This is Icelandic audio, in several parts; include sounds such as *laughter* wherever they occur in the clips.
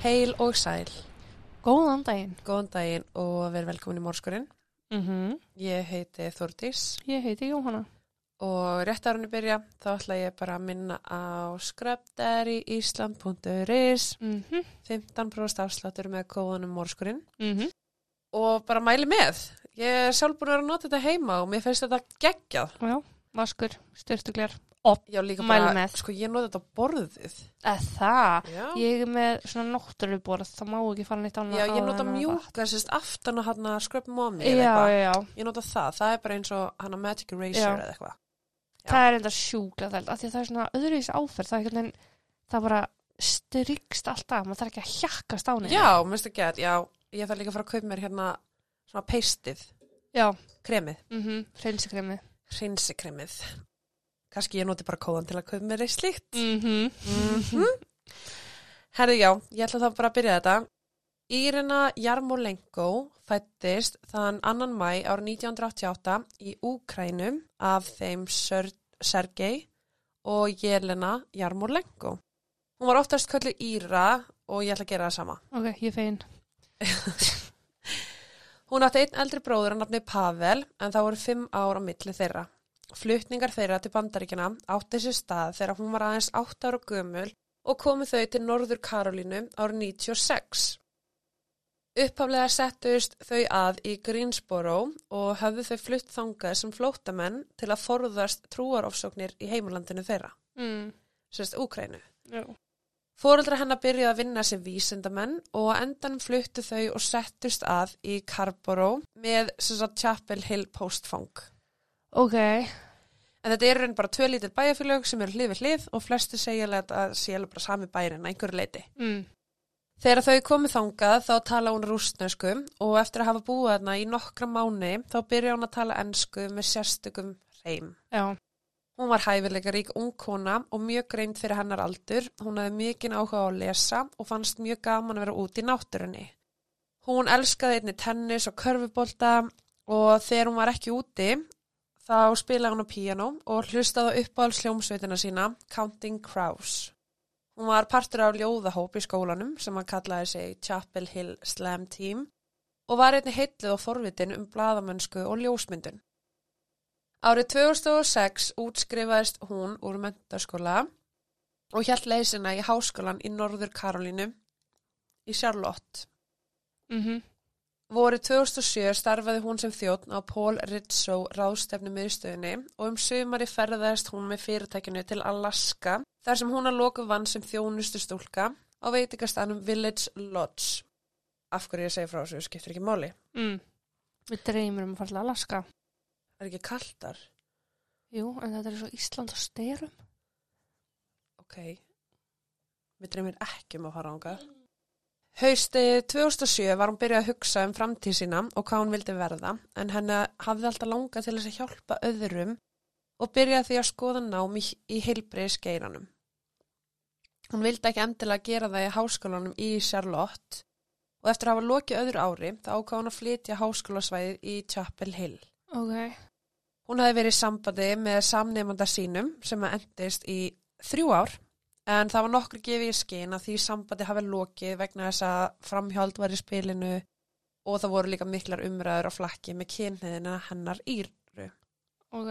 Heil og sæl, Góðan daginn. góðan daginn og verið velkomin í Mórskurinn. Mm Ég heiti Þórdís Ég heiti Jóhanna. og rétt árunni byrja þá ætla ég bara að minna á skröpderíísland.is Mm -hmm. 15% afsláttur með kóðanum Mórskurinn Mm -hmm. og bara mæli með. Ég er sjálf búin að vera að nota þetta heima og mér finnst þetta geggjað. Já, vaskur, styrtugler. Já, líka Mæli bara, með. sko ég nota þetta á borðið. Eða það. Já, Ég er með svona náttúruborð, það má ekki fara neitt annað. Já ég áður nota en að mjúka, sérst aftan að hann að skröp það- eða Já, eitthvað. já, já. Ég nota það, það er bara eins og hann að Magic Eraser Já. eða eitthvað. Það er enda sjúkla þelt, af því að það er svona öðruvísi áferð, það er einhvern veginn, það bara strykst alltaf, maður þarf ekki að hjakkast á neina. Já, minnst ekki að, já, ég þarf líka að fara að kaupa mér hérna svona peistið, Já, kremið, mm -hmm. hreinsikremi. hreinsikremið. Kannski ég noti bara kóðan til að kaupa mér eitt slíkt. Mm -hmm. Mm Herðu, já, ég ætla þá bara að byrja þetta. Írina Jarmolenko fættist þann annan mæ árið 1988 í Úkrænum af þeim Sör Sergei og Jelena Jarmolenko. Hún var oftast köllu Íra og ég ætla að gera það sama. Ok, ég fein. *laughs* Hún átti einn eldri bróður að nafni Pavel en það voru fimm ár á milli þeirra. Flutningar þeirra til bandaríkina átti sér stað þegar hún var aðeins 8 ára gömul og komu þau til Norður Karolínu árið 96. Upphaflega settust þau að í Greensboro og höfðu þau flutt þangað sem flóttamenn til að forðast trúarofsóknir í heimalandinu þeirra, Mm. sérst Úkrænu. Já. Fóreldra hennar byrjuði að vinna sem vísindamenn og endan fluttu þau og settust að í Carborough með sem sagt Chapel Hill postfang. Ok, En þetta eru bara tvö lítil bæjarfélög sem eru hlið við hlið og flesti segja að það sé bara sami bærin að einhverju leiti. mm. Þegar þau komið þangað þá tala hún rústnesku og eftir að hafa búið þarna í nokkra mánu þá byrja hún að tala ensku með sérstökum hreim. já. Hún var hæfilega rík ung kona og mjög greimt fyrir hennar aldur. Hún hafði mikinn áhuga á að lesa og fannst mjög gaman að vera út í náttúrunni. Hún elskaði einni tennis og körfubolta og þegar hún var ekki úti þá spilaði hún á píano og hlustaði upp á alls hljómsveitina sína Counting Crows. Hún var partur af ljóðahóp í skólanum sem hann kallaði sig Chapel Hill Slam Team og var einni heitlið og forvitin um bladamennsku og ljósmyndun. Árið 2006 útskrifaðist hún úr mentaskóla og hjælt leysina í háskólan í Norður Karolínu í Charlotte. Mm Vorið 2007 starfaði hún sem þjóttn á Paul Rizzo ráðstefnu miðstöðinni og um sumari ferðaðist hún með fyrirtækinu til Alaska þar sem hún að loku vann sem þjónustu stúlka á veitingastanum Village Lodge. Af hverju ég segi frá þessu skiptir ekki máli. Mm. Við dreymir um að til Alaska. Er ekki kaldar? Jú, en þetta er svo Ísland og styrum. Ok. Við dreymir ekki um að fara ánga. Haustið 2007 var hún byrjað að hugsa um framtíð sína og hvað hún vildi verða en henni hafði alltaf langað til þess að hjálpa öðrum og byrjaði því að skoða nám í, í heilbriði skeiranum. Hún vildi ekki endilega gera það í háskólanum í Charlotte og eftir að hafa lokið öðru ári þá ákvað hún að flytja háskólasvæðið í Chapel Hill. Ok. Hún hafi verið í sambandi með samnefnda sínum sem að endist í þrjú ár en það var nokkur gefið í skinn að því sambandi hafi lokið vegna þess að framhjáld var í spilinu og það voru líka miklar umræður á flakki með kynniðina hennar Íru. Ok.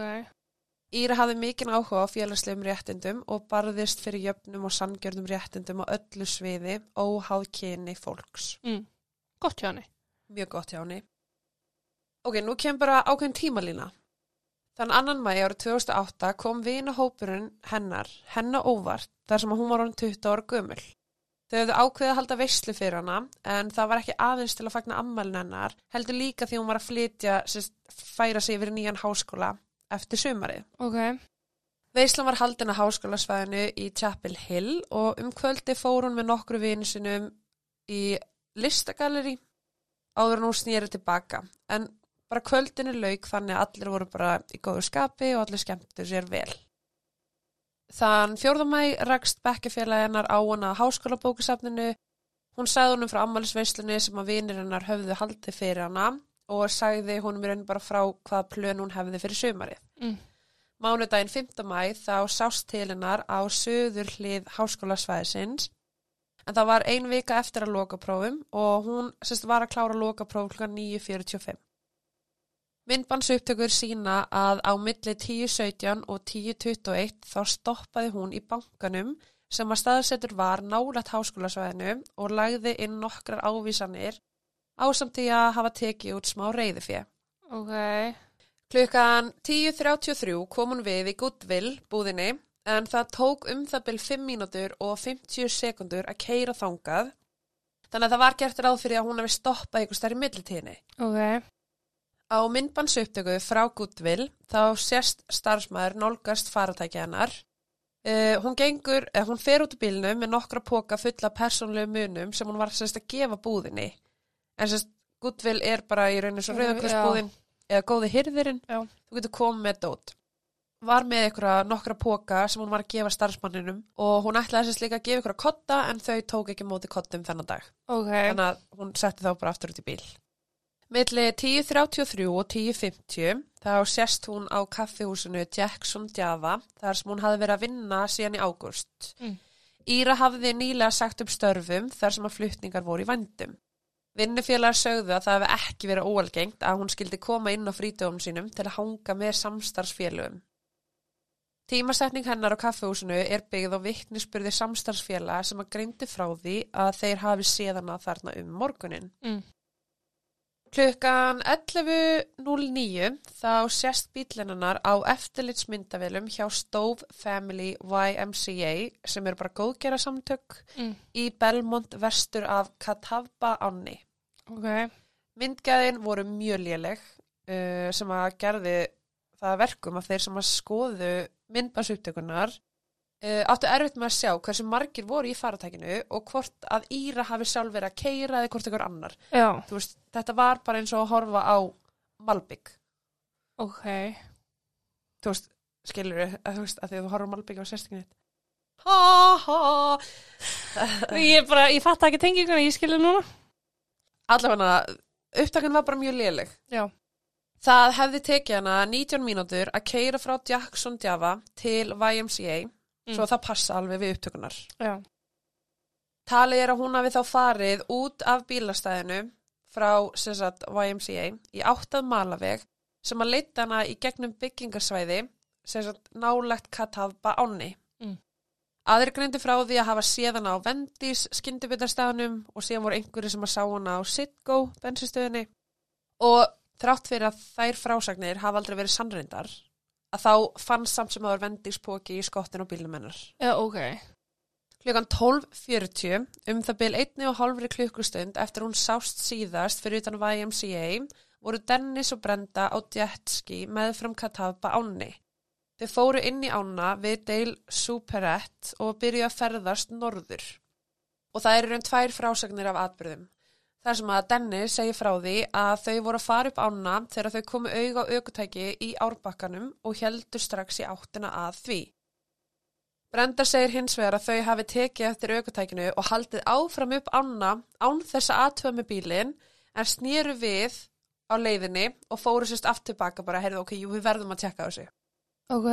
Íra hafði mikinn áhuga á félagslegum réttindum og barðist fyrir jöfnum og sangjörnum réttindum á öllu sviði óháð kyni fólks. Mm. Gott hjá henni. Mjög gott hjá henni. Ok, nú kemur bara ákveðin tímalína. Þann annan mæi árið 2008 kom vinahópurinn hennar, hennar óvart, þar sem að hún var hann 20 ára gömul. Þau hefðu ákveðið að halda veislu fyrir hana, en það var ekki aðeins til að fagna ammælin hennar, heldur líka því hún var að flytja, sérst, færa sig yfir nýjan háskóla eftir sumarið. Ok. Veislan var haldin að háskólasvæðinu í Chapel Hill og um kvöldi fór hún með nokkru vini sinum í listagalleri áður en hún snýri tilbaka. En bara kvöldinu lauk þannig að allir voru bara í góðu skapi og allir skemmtu sér vel. Þann fjórðamæ rakst bekkefélaginnar á hana á háskólabókusafninu. Hún sagði honum frá ammælisveislunni sem að vinir hennar höfðu haldið fyrir hana og sagði honum í raun bara frá hvaða plön hún hefði fyrir sumarið. Mm. Mánudaginn 5. mæ þá sást til hennar á söður hlið háskólasvæðisins en það var ein vika eftir að loka prófum og hún sérst var að klára loka próf kl. 9.45. Myndbansu upptökur sína að á milli 10.17 og 10.21 þá stoppaði hún í bankanum sem að staðsettur var nálægt háskólasvæðinu og lagði inn nokkrar ávísanir ásamt því að hafa tekið út smá reyðifjö. Ok. Klukkan 10.33 kom hún við í Goodwill búðinni en það tók um það byrj 5 mínútur og 50 sekundur að keira þangað. Þannig að það var gert ráð fyrir að hún hefði stoppað ykkur stærri millitíðinni. Ok. Á myndbansuptöku frá Goodwill þá sérst starfsmæður nálgast faratæki hennar. Uh, hún gengur, uh, hún fer út í bílnum með nokkra póka fulla persónlegu munum sem hún var sérst að gefa búðinni. En sérst Goodwill er bara í rauninu svo Já. rauðakrossbúðin eða góði hyrðirinn. Já. Þú getur komið með dót. Var með ykkur nokkra póka sem hún var að gefa starfsmanninum og hún ætlaði sérst líka að gefa ykkur að kotta en þau tók ekki móti kottum þennan dag. Ok. Þannig að hún setti þá bara aftur út í bíl. Milli 10.33 og 10.50 þá sérst hún á kaffihúsinu Jackson Java þar sem hún hafði verið að vinna síðan í ágúst. Mm. Íra hafði nýlega sagt upp störfum þar sem að flutningar voru í vandum. Vinnufélagar sögðu að það hefði ekki verið óalgengt að hún skildi koma inn á frítöfum sínum til að hanga með samstarfsfélögum. Tímasetning hennar á kaffehúsinu er byggð á viknisspurði samstarfsfélaga sem að greindi frá því að þeir hafi séðana þarna um morgunin. Mm. Klukkan 11.09 þá sést bílinnar á eftirlitsmyndavelum hjá Stove Family YMCA sem eru bara góðgera samtök Mm. í Belmont vestur af Catawba ánni. Ok. Myndgæðin voru mjög léleg uh, sem að gerði það að verkum að þeir sem að skoðu myndbansuptökunar uh, áttu erfitt með að sjá hversu margir voru í faratækinu og hvort að Íra hafi sjálf verið að keira eða hvort einhver annar. Já. Þú veist, þetta var bara eins og að horfa á Malbygg. Ok. Þú veist, skilur við, að þú veist, að þú horfa á Malbygg á ha. Ég bara, ég fatt ekki tenginguna, ég skilur núna. Allavega, upptakan var bara mjög léleg. Já. Það hefði tekið hana 19 mínútur að keira frá Jackson Java til YMCA, Mm. svo það passa alveg við upptökunar. Já. Talið er að hún hafi þá farið út af bílastæðinu frá sagt, YMCA í áttað malaveg sem að leita hana í gegnum byggingarsvæði sem sagt, nálegt Katavba áni. Mm. Aðri greindi frá því að hafa séð hana á Vendís skyndibitastæðanum og síðan voru einhverju sem að sá hana á Sitgo bensinstöðinni og þrátt fyrir að þær frásagnir hafa aldrei verið sannreindar að þá fann samt sem að var Vendís póki í skottin á bílnum hennar. Já, ok. Klukkan 12.40 um það byl einni og hálfri klukkustund eftir hún sást síðast fyrir utan YMCA voru Dennis og Brenda á jetski meðfram Katavba áni. Þau fóru inn í ána við Dale Superette og byrjuðu að ferðast norður. Og það eru raun tvær frásagnir af atbyrðum. Þar sem að Dennis segir frá því að þau voru að fara upp ána þegar þau komu auga á aukutæki í árbakkanum og heldur strax í áttina að því. Brenda segir hins vegar að þau hafi tekið eftir aukutækinu og haldið áfram upp ána án þess að aðtöfa með bílinn en snýru við á leiðinni og fóru sérst aftur tilbaka bara, heyrðu, ok, jú, við verðum að tjekka þessu. Ok.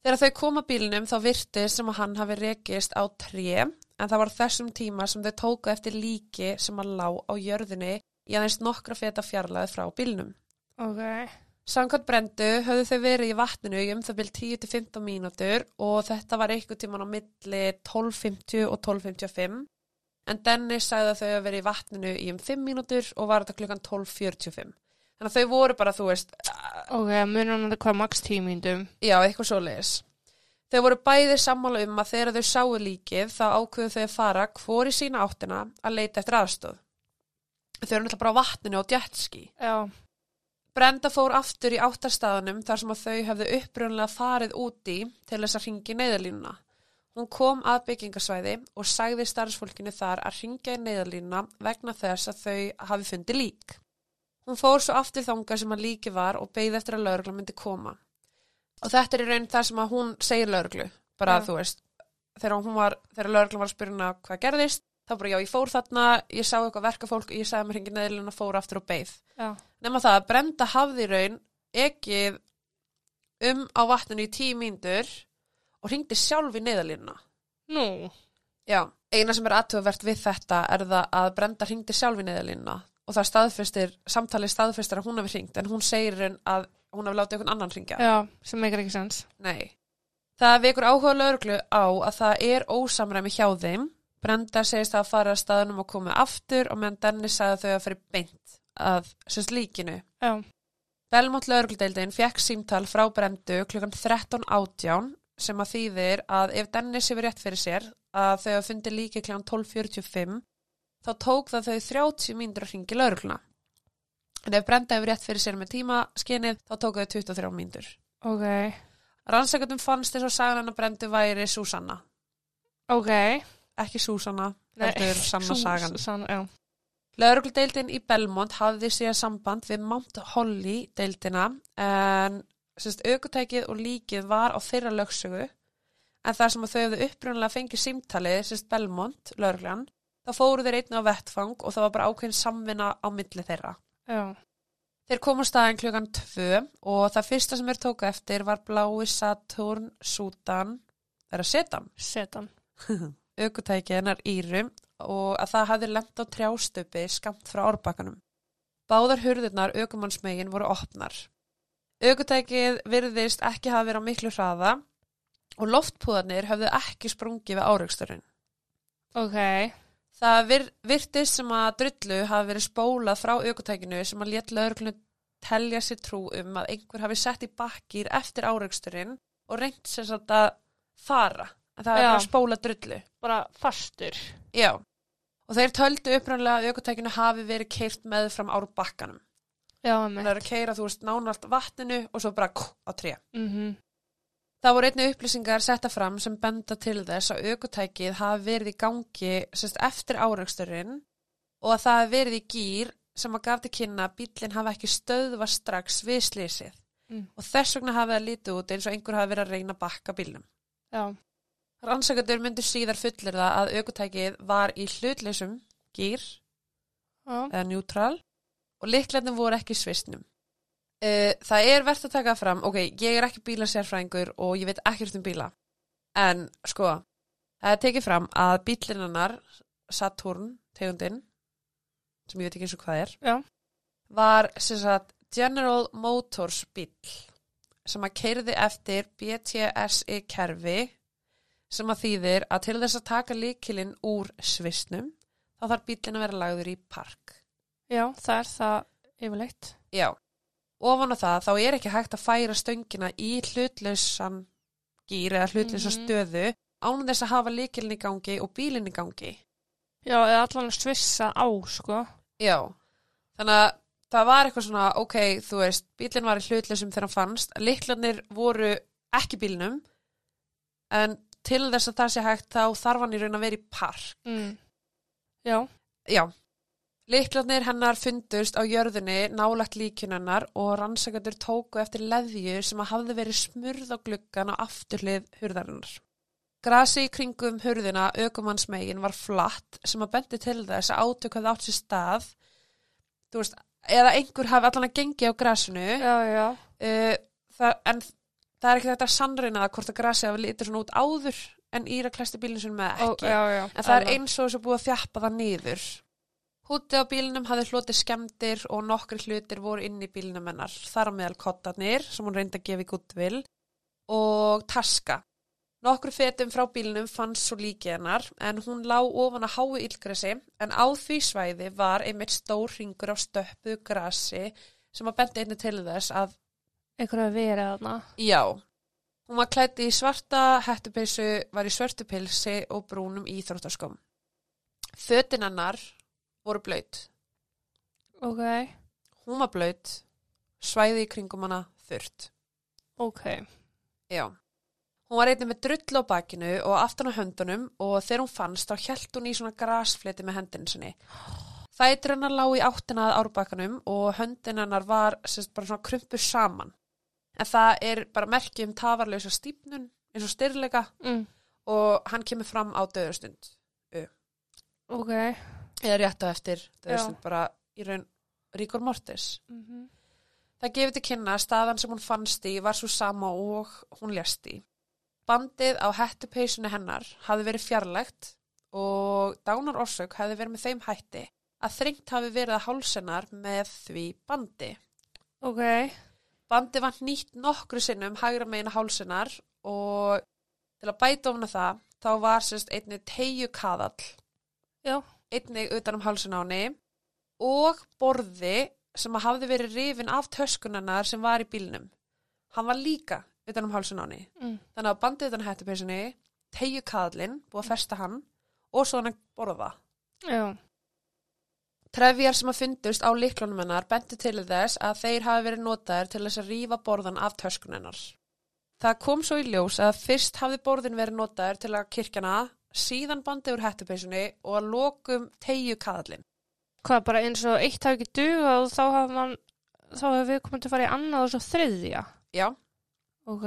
Þegar þau koma bílinum þá virtist sem að hann hafi rekist á tré en það var þessum tíma sem þau tóku eftir líki sem að lá á jörðinni í aðeins nokkra feta fjarlæði frá bílnum. Ok. Samkvæmt brendu höfðu þau verið í vatninu í um það byrj 10-15 mínútur og þetta var einhver tíman á milli 12.50 og 12.55 en Dennis sagði að þau höfðu verið í vatninu í um 5 mínútur og var þetta klukkan 12.45. Þannig að þau voru bara, þú veist, Ok, munum hann að hvað max tímindum. Já, eitthvað svo leiðis. Þau voru bæði sammála um að þegar þau sáu líkið þá ákveðu þau að fara hvor í sína áttina að leita eftir aðstöð. Þau eru náttúrulega bara á vatninu á jetski. Já. Brenda fór aftur í áttarstaðanum þar sem að þau hefðu upprunlega farið úti til þess að ringi neyðalínuna. Hún kom að byggingasvæði og sagði starfsfólkinu þar að ringja í neyðalínuna vegna þess að þau hafi fundið lík. Hún fór svo aftur þangað sem að líki var og beigði eftir að laurugla myndi koma. Og þetta er í raun það sem að hún segir lauruglu, bara Já. þú veist, þegar hún var, þegar laurugla var að spyrja hana hvað gerðist, þá bara já, ég fór þarna, ég sá eitthvað verkafólk, ég sagði mér hringið neðlun og fór aftur og beigð. Já. Nefna það að Brenda hafði í raun ekið um á vatninu í tíu mínútur og hringdi sjálf í neðalínuna. Nú. Já, eina sem er aðtöfuvert við þetta er það að Brenda hringdi sjálf í neðalínuna og það staðfestir, samtalið staðfestir að hún hafi hringt en hún segir henn að hún hafi látið einhvern annan hringja. Já, sem meikar ekki sens. Nei. Það vekur áhuga lögreglu á að það er ósamræmi hjá þeim. Brenda segist að fara að staðnum og komið aftur og meðan Dennis sagði að þau að fyrir beint að semst líkinu. Já, Belmont lögregludeildin fekk símtal frá Brendu klukkan 13.18 sem að þýðir að ef Dennis hefur rétt fyrir sér að þau hafa fundið líki klukkan 12.45 þá tók það þau 30 mínútur að ringi lögregluna. En ef Brenda hefur rétt fyrir sér með tímaskinnið þá tók þau 23 mínútur. ok, Rannsækjum fannst þess að sagan hennar Brendu væri Súsanna. ok. Ekki Súsanna, heldur Sanna Sú- sagan. Sann, já, Lögregludeildin í Belmont hafði síðan samband við Mount Holly deildina en aukutækið og líkið var á þeirra lögsögu en þar sem að þau hefðu upprunlega fengið símtalið, Belmont, lögreglan, þá fóru þeir einnig á vettfang og það var bara ákveðin samvinna á milli þeirra. já, Þeir komu staðin klukkan tvö og það fyrsta sem þeir tóku eftir var blái Saturn Sútan, er að setan, setan. *laughs* aukutækið hennar Íru og að það hafði lent á trjástöpi skamt frá árbakkanum. Báðar hurðirnar aukumannsmegin voru opnar. Aukutækið virðist ekki hafa verið á miklu hraða og loftpúðarnir höfðu ekki sprungið við áraugsturinn. Ok, Það vir, virtist sem að drullu hafi verið spólað frá aukutækinu sem að létt lögreglunu telja sér trú um að einhver hafi sett í bakkir eftir áraugsturinn og reynt sem sagt að fara. En það bara spólað drullu. bara fastur. Já, og þeir töldu upprænlega að aukutækinu hafi verið keirt með fram ár bakkanum. Já, Það með. er að keira, þú veist, nánalt vatninu og svo bara kú, á tré. Mm Það voru einnig upplýsingar setta fram sem benda til þess að aukutækið hafi verið í gangi sérst, eftir áreiksturinn og að það hafi verið í gýr sem að gaf til kynna að bílinn hafi ekki stöðva strax við slísið Mm. og þess vegna hafi það lítið út eins og einhver hafi verið að reyna að bakka bílnum. Já, Rannsakandur myndu síðar fullir það að aukutækið var í hlutleysum gýr eða neutral og liklarnir voru ekki svistnum. Uh, það er verðt að taka fram, ok, ég er ekki bílasérfræðingur og ég veit ekkert um bíla, en sko, það er tekið fram að bílinannar, Saturn, tegundin, sem ég veit ekki eins og hvað er, já, var sem sagt General Motors bíl sem að keirði eftir BTSI kerfi sem að þýðir að til þess að taka líkilinn úr svistnum þá þarf bílinn að vera lagður í park. já, það er það yfirleitt. Já, ofan á það þá er ekki hægt að færa stöngina í hlutlausan gýr eða hlutlausa Mhm. stöðu ánum þess að hafa líkilinn í gangi og bílinn í gangi. Já, eða allan svissa á, sko. Já, þannig að það var eitthvað svona, ok, þú veist, bílinn var í hlutlausum þegar hann fannst, líklarnir voru ekki bílnum, en til þess að það sé hægt þá þarf hann í raun að vera í park. Mm. Já, Já, líklarnir hennar fundust á jörðinni nálagt líkunennar og rannsakandur tóku eftir leðju sem að hafði verið smurð á gluggan á afturlið hurðarinnar. Grasi í kringum hurðina aukumannsmegin var flatt sem að bendi til þess að átök hafði átt sér stað, veist, eða einhver hafi allan að gengi á grasinu, já, já. uh, það, en það er ekki þetta sannreina það hvort að grasi hafi litið svona út áður en Íra klæsti bílinn sem með Ó, ekki. já, já. En það er eins og þess að búið að þjappa það niður. Húti á bílnum hafði hlotið skemmtir og nokkri hlutir voru inn í bílnum hennar. Þar á meðal kottarnir sem hún reyndi að gefa í guttvil og taska. Nokkru fetum frá bílnum fannst svo líki hennar en hún lá ofan að háu ílgresi en á því svæði var einmitt stór ringur af stöppu grasi sem að bendi einni til þess að Einhverju að vera þarna. Já. Hún var klætt í svarta hettupeysu, var í svörtu pilsi og brúnum íþróttaskom. Fötin hennar voru blöyt. Ok, Hún var blöyt, svæði í kringum hana þurrt. ok. Já. Hún var einnig með drull á bakinu og aftan á höndunum og þegar hún fannst þá hjælt hún í svona grasfleti með hendinu sinni. Þættir hennar lá í áttina að árbakkanum og höndin hennar var sérst, bara svona krumpur saman. En það er bara merki um tafarlausa stípnun eins og styrleika Mm. og hann kemur fram á döðustund Ok. Eða rétt á eftir Já. bara í raun Ríkor Mortis Mm -hmm. það gefur til kynna að staðan sem hún fannst í var svo sama og hún lést í bandið á hettupeysunni hennar hafði verið fjarlægt og dánar orsök hefði verið með þeim hætti að þrengt hafi verið að hálsennar með því bandi. Ok. Bandi var nýtt nokkru sinnum hægra meina hálsennar og til að bæta ofna það þá var sérst einnig tegju kaðall Já. Einnig utan um hálsunáni og borði sem hafði verið rifin af töskunarnar sem var í bílnum. Hann var líka utan um hálsunáni. Mm. Þannig að bandið utan hættupeysunni, tegju kaðlinn, búið að festa hann og svo hann borða. Já. Trefjar sem að fundust á liklunum hennar bentu til þess að þeir hafi verið notaðir til þess að rífa borðan af töskunennar. Það kom svo í ljós að fyrst hafði borðin verið notaðir til að kirkjana, síðan bandið úr hættupeysunni og að lokum tegju kaðlinn. Hvað, bara eins og eitt hafi ekki dugað og þá hefur við komið til að fara í annað og svo þriðja. Já, Ok.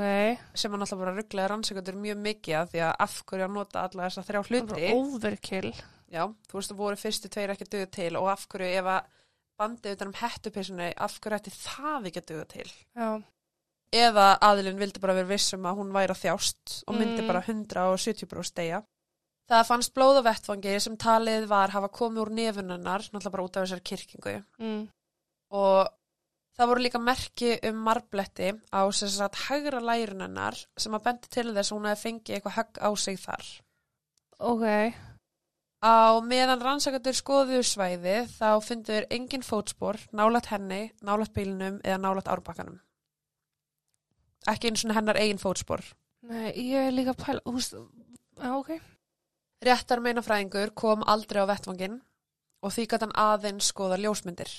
sem hann alltaf bara rugglaði rannsækjöndur mjög mikið af því að af hverju að nota alla þessa þrjá Það hluti. bara overkill. Já, þú veist að voru fyrstu tveir ekki að duga til og af hverju ef að bandið utan um hættupeysunni, af hverju ætti það ekki að duga til. Já. eða aðilinn vildi bara vera vissum að hún væri að þjást og myndi Mm. bara 170 bróst deyja. Það fannst blóð á vettfangi sem talið var hafa komið úr nefununnar, náttúrulega bara út af þessari kirkingu Mm. og það voru líka merki um marbletti á sem sagt hægra lærunennar sem að bendi til þess að hún hefði fengið eitthvað högg á sig þar. Ok. Á meðan rannsakandur skoðuðu svæði þá fundur engin fótspor, nálat henni, nálat bílnum eða nálat árbakkanum. Ekki eins og hennar eigin fótspor. Nei, ég er líka pæla, já, ok. Réttar meinafræðingur kom aldrei á vettvangin og því gæti hann aðeins skoða ljósmyndir.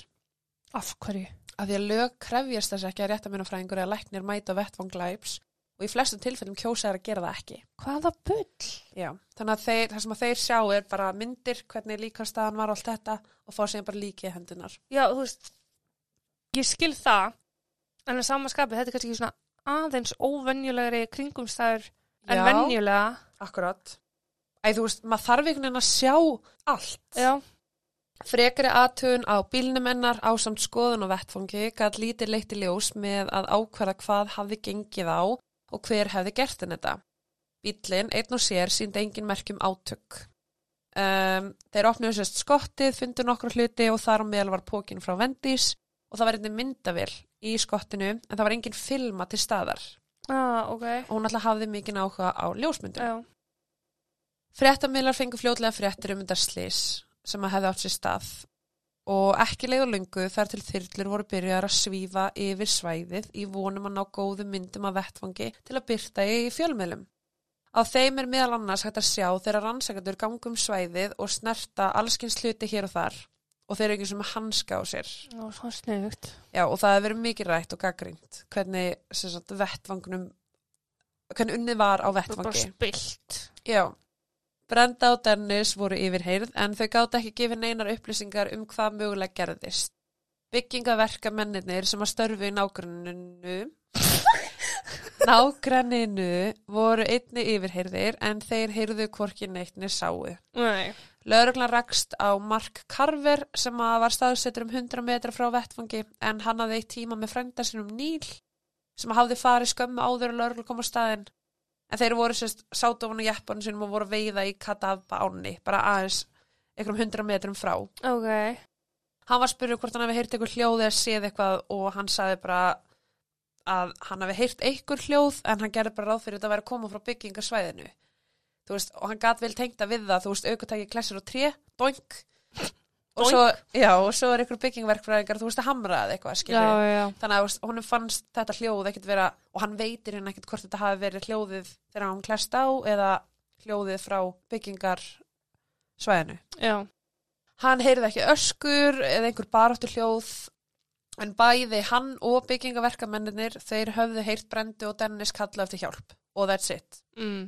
Af hverju? Af því að lög krefjast þess ekki að réttar meinafræðingur eða læknir mæta vettvanglæps og í flestum tilfellum kjósa er að gera það ekki. Hvaða bull? Já, þannig að þeir, það sem að þeir sjá er bara myndir, hvernig líkastaðan var allt þetta og fá síðan bara líkið hendunar. Já, þú veist, ég skil það, en að samanskapið, þetta er kannski svona aðeins óvenjulegri kringumstæður en Já. venjulega. Akkurat. Æ, þú veist, maður þarf einhvern veginn að sjá allt. Já. Frekari aðtugun á bílnum hennar á samt skoðun og vettfangi gæt lítið leitt í ljós með að ákvæða hvað hafði gengið á og hver hefði gert henni þetta. Bílinn, einn og sér, síndi engin merkjum átök. Um, þeir opnuðu sérst skottið, fundu nokkru hluti og þar á meðal var pókin frá Vendís og það var einnig myndavél í skottinu en það var engin filma til staðar Ah, ok. og hún alltaf hafði mikið áhuga á ljósmyndum. Já. Fréttamiðlar fengu fljótlega fréttir um þetta slís sem að hefði átt sér stað og ekki leið og lungu þar til þyrlur voru byrjar að svífa yfir svæðið í vonum að ná góðum myndum af vettfangi til að byrta í fjölmiðlum. Á þeim er meðal annars hægt að sjá þeirra rannsakandur gangum svæðið og snerta allskins hluti hér og þar og þeir eru ekki sem að hanska á sér. Já, svo sniðugt. Já, og það hefur verið mikið rætt og gaggrínt hvernig sagt, vettvangunum, hvernig unnið var á Það er bara spilt. Já. Brenda og Dennis voru yfirheyrð en þau gátt ekki gefið neinar upplýsingar um hvað mögulega gerðist. Byggingaverka mennirnir sem að störfu í nágranninu *laughs* nágranninu voru einni yfirheyrðir en þeir heyrðu hvorki neittni sáu. Nei. Lögreglan rakst á Mark Carver sem að var staðsettur um 100 metra frá vettfangi en hann hafði eitt tíma með frænda sinum Níl sem hafði farið skömmu áður að lögreglan kom á staðinn. En þeir voru sérst sátu ofan á jeppanum sinum og voru veiða í Kadabba ánni, bara aðeins einhverjum 100 metrum frá. Ok. Hann var spurður hvort hann hefði heyrt eitthvað hljóð eða séð eitthvað og hann sagði bara að hann hefði heyrt eitthvað hljóð en hann gerði bara ráð fyrir þetta að vera að koma frá byggingarsvæðinu. Veist, og hann gat vel tengt að við það, þú veist, aukutæki klessur og tré, doink. Og svo, já, og svo er einhver byggingverkfræðingar, þú veist, að hamra eða eitthvað, Já, já. Þannig að honum fannst þetta hljóð ekkert vera, og hann veitir henni ekkert hvort þetta hafi verið hljóðið þegar hann klest á eða hljóðið frá byggingarsvæðinu. Hann heyrði ekki öskur eða einhver baráttu hljóð en bæði hann og byggingaverkamennir þeir höfðu heyrt Brendu og Dennis kalla eftir hjálp og that's it. Mm.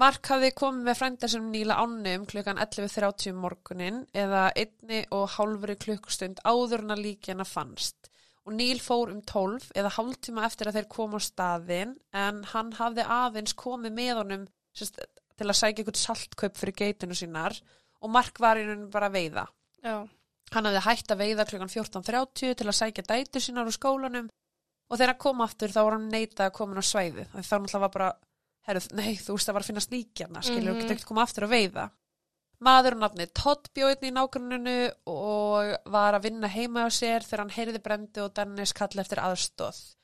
Mark hafði komið með frænda sem nýla ánum klukkan 11.30 morgunin eða einni og hálfri klukkustund áður en að líkjana fannst og Níl fór um 12 eða hálftíma eftir að þeir koma á staðin en hann hafði aðeins komið með honum sérst, til að sækja einhvern saltkaup fyrir geitinu sínar og Mark var í rauninu bara að veiða. Já. Hann hafði hætt að veiða klukkan 14.30 til að sækja dætur sínar úr skólanum og þegar hann kom aftur þá var hann neitað að koma á svæði. Þá náttúrulega var bara herru, nei, þú veist það var að finna sníkjarna, skilur, mm Mhm. -hmm. getur ekki koma aftur að veiða. Maður og nafni Todd bjóðin í nágruninu og var að vinna heima á sér þegar hann heyriði brendi og Dennis kalla eftir aðstóð.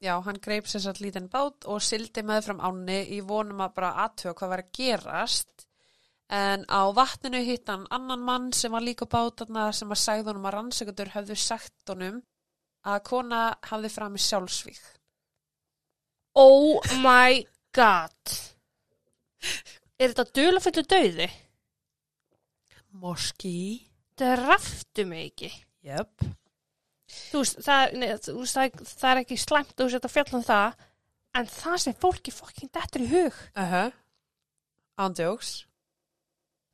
Já, hann greip sér satt lítinn bát og sildi með fram áni í vonum að bara aðtöga hvað var að gerast. En á vatninu hitt hann annan mann sem var líka á bátarna sem að sagði honum að rannsökundur höfðu sagt honum að kona hafði fram í sjálfsvík. Oh my god. Er þetta dulafullu dauði? Morski. Það raftu mig ekki. Jöp. Þú veist, það, nei, þú veist, það, er- það er ekki slæmt þú veist að fjalla um það, en það sem fólki fokking dettur í hug. Uh -huh. Ándjóks.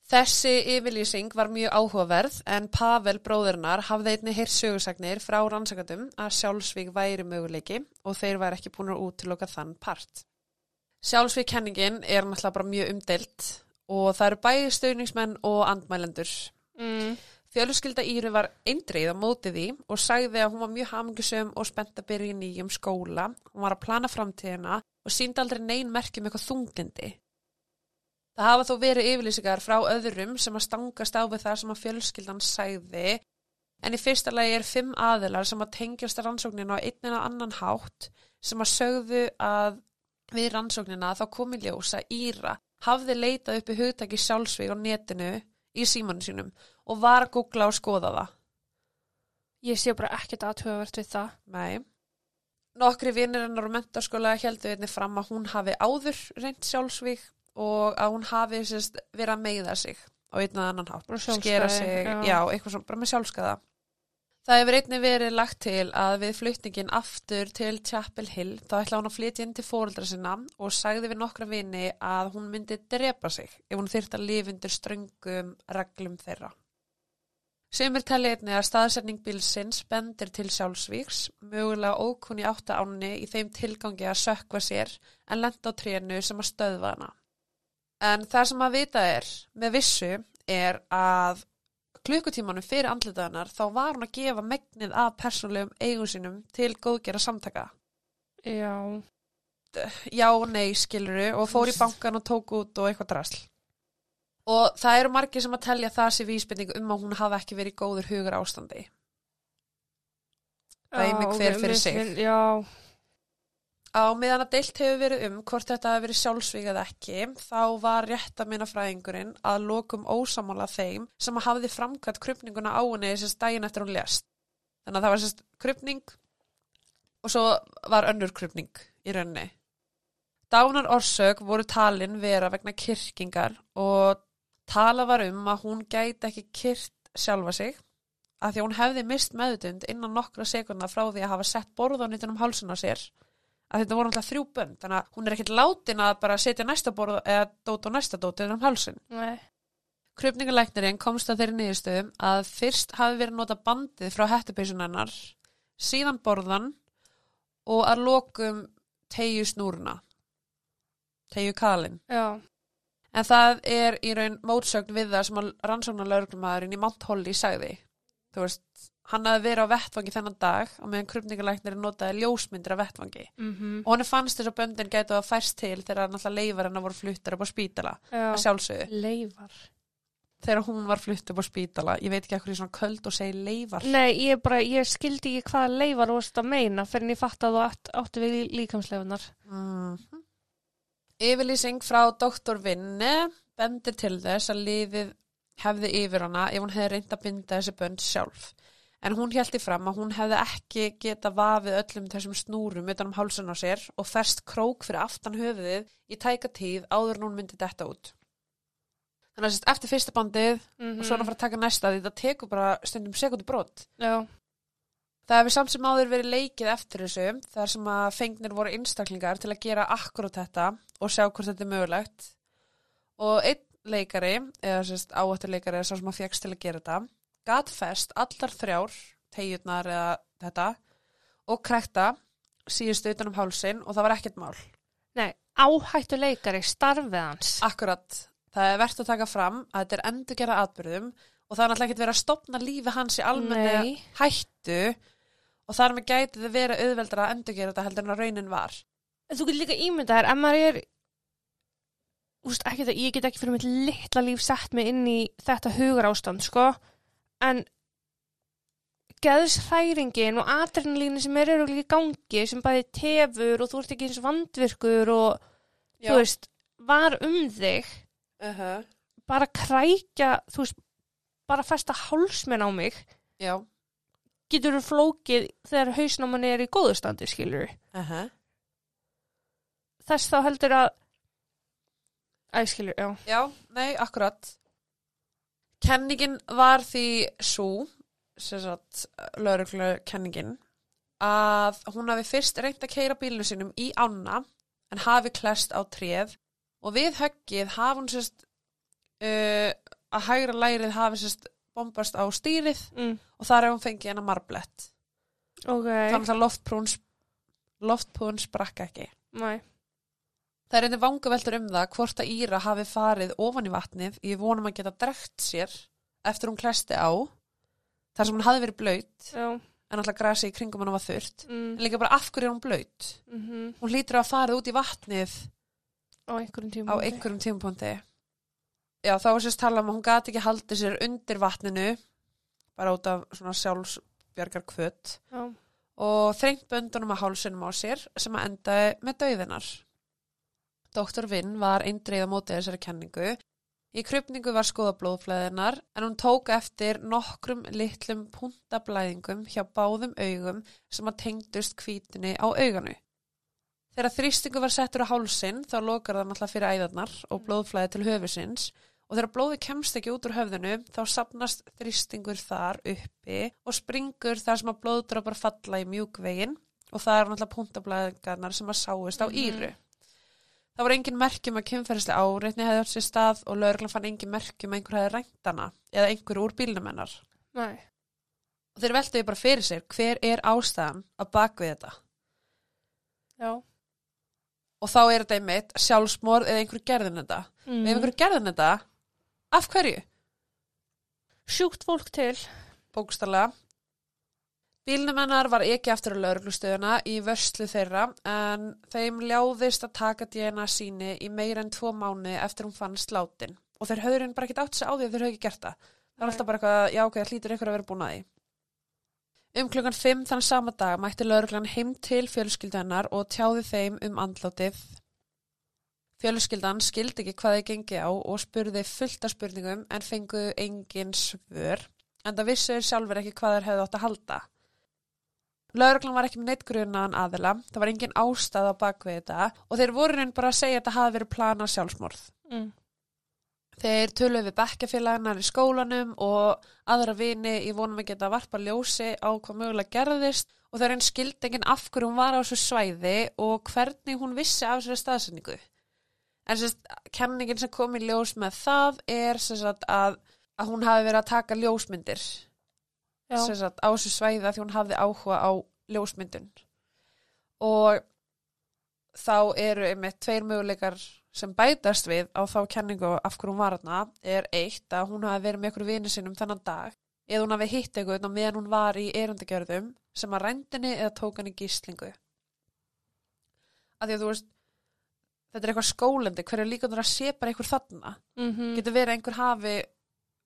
Þessi yfirlýsing var mjög áhugaverð en Pavel bróðurnar hafði einni heyrt sögursagnir frá rannsakandum að sjálfsvík væri möguleiki og þeir væri ekki búin að útiloka þann part. Sjálfsvíkkenningin er náttúrulega bara mjög umdelt og það eru bæði stöðningsmenn og andmælendur. Mm. Fjölskylda Íru var eindreið á móti því og sagði að hún var mjög hamingjusum og spennt að byrja í nýjum skóla. Hún var að plana framtíðina og síndi aldrei neyn merkjum eitthvað þunglindi. Það hafa þó verið yfirlýsingar frá öðrum sem að stangast á við það sem að fjölskyldan sagði en í fyrsta lagi er fimm aðilar sem að tengjast rannsóknina á einn eða annan hátt sem að sögðu að við rannsóknina þá komi ljósa Íra hafði leitað uppi hugtaki sjálfsvík á netinu í símanu sínum og var að googla og skoða það. Ég sé bara ekkert aðhugavert við það. Nei. Nokkri vinir hennar á mentarskóla heldur einnig fram að hún hafi áður reynt sjálfsvík og að hún hafi sérst, verið að meiða sig á einn eða annan hátt. Skera sig, já. já. eitthvað svona, bara með sjálfskaða. Það hefur einnig verið lagt til að við flutningin aftur til Chapel Hill þá ætla hún að flytja inn til fóreldra sinna og sagði við nokkra vini að hún myndi drepa sig ef hún þyrft að lifa undir ströngum reglum þeirra. Sumir telli einnig að staðsetning bílsins bendir til sjálfsvíks, mögulega ókunni átta ánni í þeim tilgangi að sökva sér en lenda á trénu sem að stöðva hana. En það sem að vita er, með vissu, er að klukkutímanum fyrir andlitaðanar þá var hún að gefa megnið af persónulegum eigum sínum til góðgera samtaka. Já. Já og nei skiluru og fór í bankan og tók út og eitthvað drasl. Og það eru margir sem að telja það sér vísbending um að hún hafi ekki verið í góður hugur ástandi. Dæmi Já, hver ok, fyrir sig. Já. Á meðan að deilt hefur verið um hvort þetta hefur verið sjálfsvík eða ekki, þá var rétt að minna fræðingurinn að lokum ósamála þeim sem hafði framkvæmt krupninguna á henni sérst daginn eftir hún lést. Þannig að það var sérst krupning og svo var önnur krupning í rauninni. Dánar orsök voru talin vera vegna kyrkingar og tala var um að hún gæti ekki kyrt sjálfa sig að því hún hefði mist meðutund innan nokkra sekundar frá því að hafa sett borðan utan um hálsun á sér að þetta voru alltaf þrjú bönn þannig að hún er ekkert látin að bara setja næsta borð eða dót og næsta dót utan um Nei. Krupningalæknirinn komst að þeirri niðurstöðum að fyrst hafi verið nota bandið frá hættupeysun hennar síðan borðan og að lokum tegju snúruna tegju kalin Já. En það er í raun mótsögn við það sem að rannsóknar lauruglumæðurinn í Mount Holly sagði. Þú veist, hann hafði verið á vettvangi þennan dag og meðan krupningalæknirinn notaði ljósmyndir af vettvangi. Mm Og hann fannst þess að böndin gætu að færst til þegar náttúrulega leifar hennar voru fluttar upp á spítala. Já. Að sjálfsögðu. Leifar. Þegar hún var flutt upp á spítala, ég veit ekki hvað ég svona köld og segi leifar. Nei, ég bara, ég skildi ekki hvaða leifar veist að meina fyrir en ég fatt að þú átt, átti við lí- líkamsleifunar. Mm Yfirlýsing frá doktor Vinne bendir til þess að liðið hefði yfir hana ef hún hefði reynd að binda þessi bönd sjálf. En hún hjælti fram að hún hefði ekki geta vafið öllum þessum snúrum utan um hálsun á sér og ferst krók fyrir aftan höfuðið í tæka tíð áður en hún myndi detta út. Þannig að eftir fyrsta bandið Mm og svo er hann að fara að taka næsta því það tekur bara stundum sekundu brot. Já. Það hefur samt sem áður verið leikið eftir þessu þar sem að fengnir voru einstaklingar til að gera akkurat þetta og sjá hvort þetta er mögulegt og einn leikari eða sérst áhættuleikari eða svo sem að fegst til að gera þetta gat fest allar þrjár tegjurnar eða þetta og krekta síðustu utan um hálsin og það var ekkert mál. Nei, áhættu leikari, starfið hans. Akkurat, það er verðt að taka fram að þetta er endur gera atbyrðum og það er náttúrulega ekkert verið að stopna lífi hans í almenni hættu og þar með gæti þið verið auðveldra að endur gera þetta heldur en að raunin var. Þú getur líka ímyndað þér, ef maður er úst, ekki það, ég get ekki fyrir mitt litla líf sett mig inn í þetta hugar ástand, sko, en geðshræringin og adrenalínu sem er eru í gangi, sem bæði tefur og þú ert ekki eins vandvirkur og, Já. þú veist, var um þig, Uh -huh. bara krækja, þú veist, bara festa hálsmenn á mig, Já. getur þú flókið þegar hausnáman er í góðu standi, skilur Uh -huh. Þess þá heldur að, æ, skilur, já. Já, nei, akkurat. Kenningin var því svo, sem sagt, lauruglu kenningin, að hún hafi fyrst reynt að keira bílinu sinum í ána en hafi klest á tréð og við höggið hafi hún sérst uh, að hægra lærið hafi sérst bombast á stýrið Mm. og þar hefur hún fengið hennar marblett. Ok, Þannig að loftprún, loftprún sprakk ekki. næ, Það er einnig vangaveltur um það hvort að Íra hafi farið ofan í vatnið. Í vonum að geta drekt sér eftir hún klesti á þar sem hún hafi verið blöyt en alltaf grasi í kringum hann var þurrt. Mm, en líka bara af hverju er hún blöyt mm hún hlýtur að fara út í vatnið á einhverjum tíma. á einhverjum tímapunkti. Já þá er sérst tala um að hún gati ekki haldið sér undir vatninu bara út af svona sjálfsbjargar kvöt Já, og þrengt böndunum að hálsunum á sér sem að endaði með dauðinar. Dr. Vinn var eindreið á móti þessari kenningu. Í krypningu var skoða blóðflæðinar en hún tók eftir nokkrum litlum puntablæðingum hjá báðum augum sem að tengdust kvítinni á auganu. Þegar þrýstingu var settur á hálsin þá lokar það náttúrulega fyrir æðarnar og blóðflæði til höfusins og þegar blóði kemst ekki út úr höfðinu þá sapnast þrýstingur þar uppi og springur þar sem að blóðdrópar falla í mjúkvegin og það er náttúrulega puntablaðingarnar sem að sáist á Mhm. íru. Það voru engin merkjum að kynferðislega áreitni hefði átt sér stað og lögreglan fann engin merkjum að einhver hefði rænt hana eða einhver úr bílnum hennar. næ, Og þeir veltuði bara fyrir sér hver er ástæðan að bakvið þetta. já. Og þá er þetta einmitt sjálfsmorð eða einhver gerðin þetta. Mm. Ef einhver gerðin þetta, af hverju? Sjúkt fólk til. bókstarlega. Bílnum hennar var ekki aftur á lauruglustöðuna í vörslu þeirra en þeim ljáðist að taka DNA síni í meira en tvo mánu eftir hún fann slátin og þeir höfðurinn bara ekkert átt sig á því að þeir höfðu ekki gert það. Það var alltaf bara eitthvað, já ok, það hlýtur ykkur að vera búin að því. Um klukkan 5 þann sama dag mætti lauruglan heim til fjölskyldu hennar og tjáði þeim um andlátið. Fjölskyldan skildi ekki hvað þið gengi á og spurði fullt af spurningum en fengu engin svör en það vissu þeir sjálfur ekki hvað þeir hefðu átt að halda. Lauruglan var ekki með neitt grunaðan aðila, það var engin ástæð á bakvið þetta og þeir voru raun bara að segja að þetta hafi verið planað sjálfsmorð. Mm. Þeir töluðu við bekkjafélaginnar í skólanum og aðra vini í vonum að geta varpa ljósi á hvað mögulega gerðist og þeir einn skildi enginn af hverju hún var á þessu svæði og hvernig hún vissi af þessari staðsendingu. En sérst, kenningin sem kom í ljós með það er sérst að, að hún hafi verið að taka ljósmyndir sagt, á þessu svæði af því hún hafði áhuga á ljósmyndun. Og þá eru einmitt tveir möguleikar sem bætast við á þá kenningu af hverju hún var hana er eitt að hún hafi verið með ykkur vini sinum þennan dag eða hún hafi hitt eitthvað á meðan hún var í erandagjörðum sem að rændinni eða tók hann í gíslingu. Að því að þú veist þetta er eitthvað skólandi hverju líka að sé bara einhver þarna? Mm getur verið einhver hafi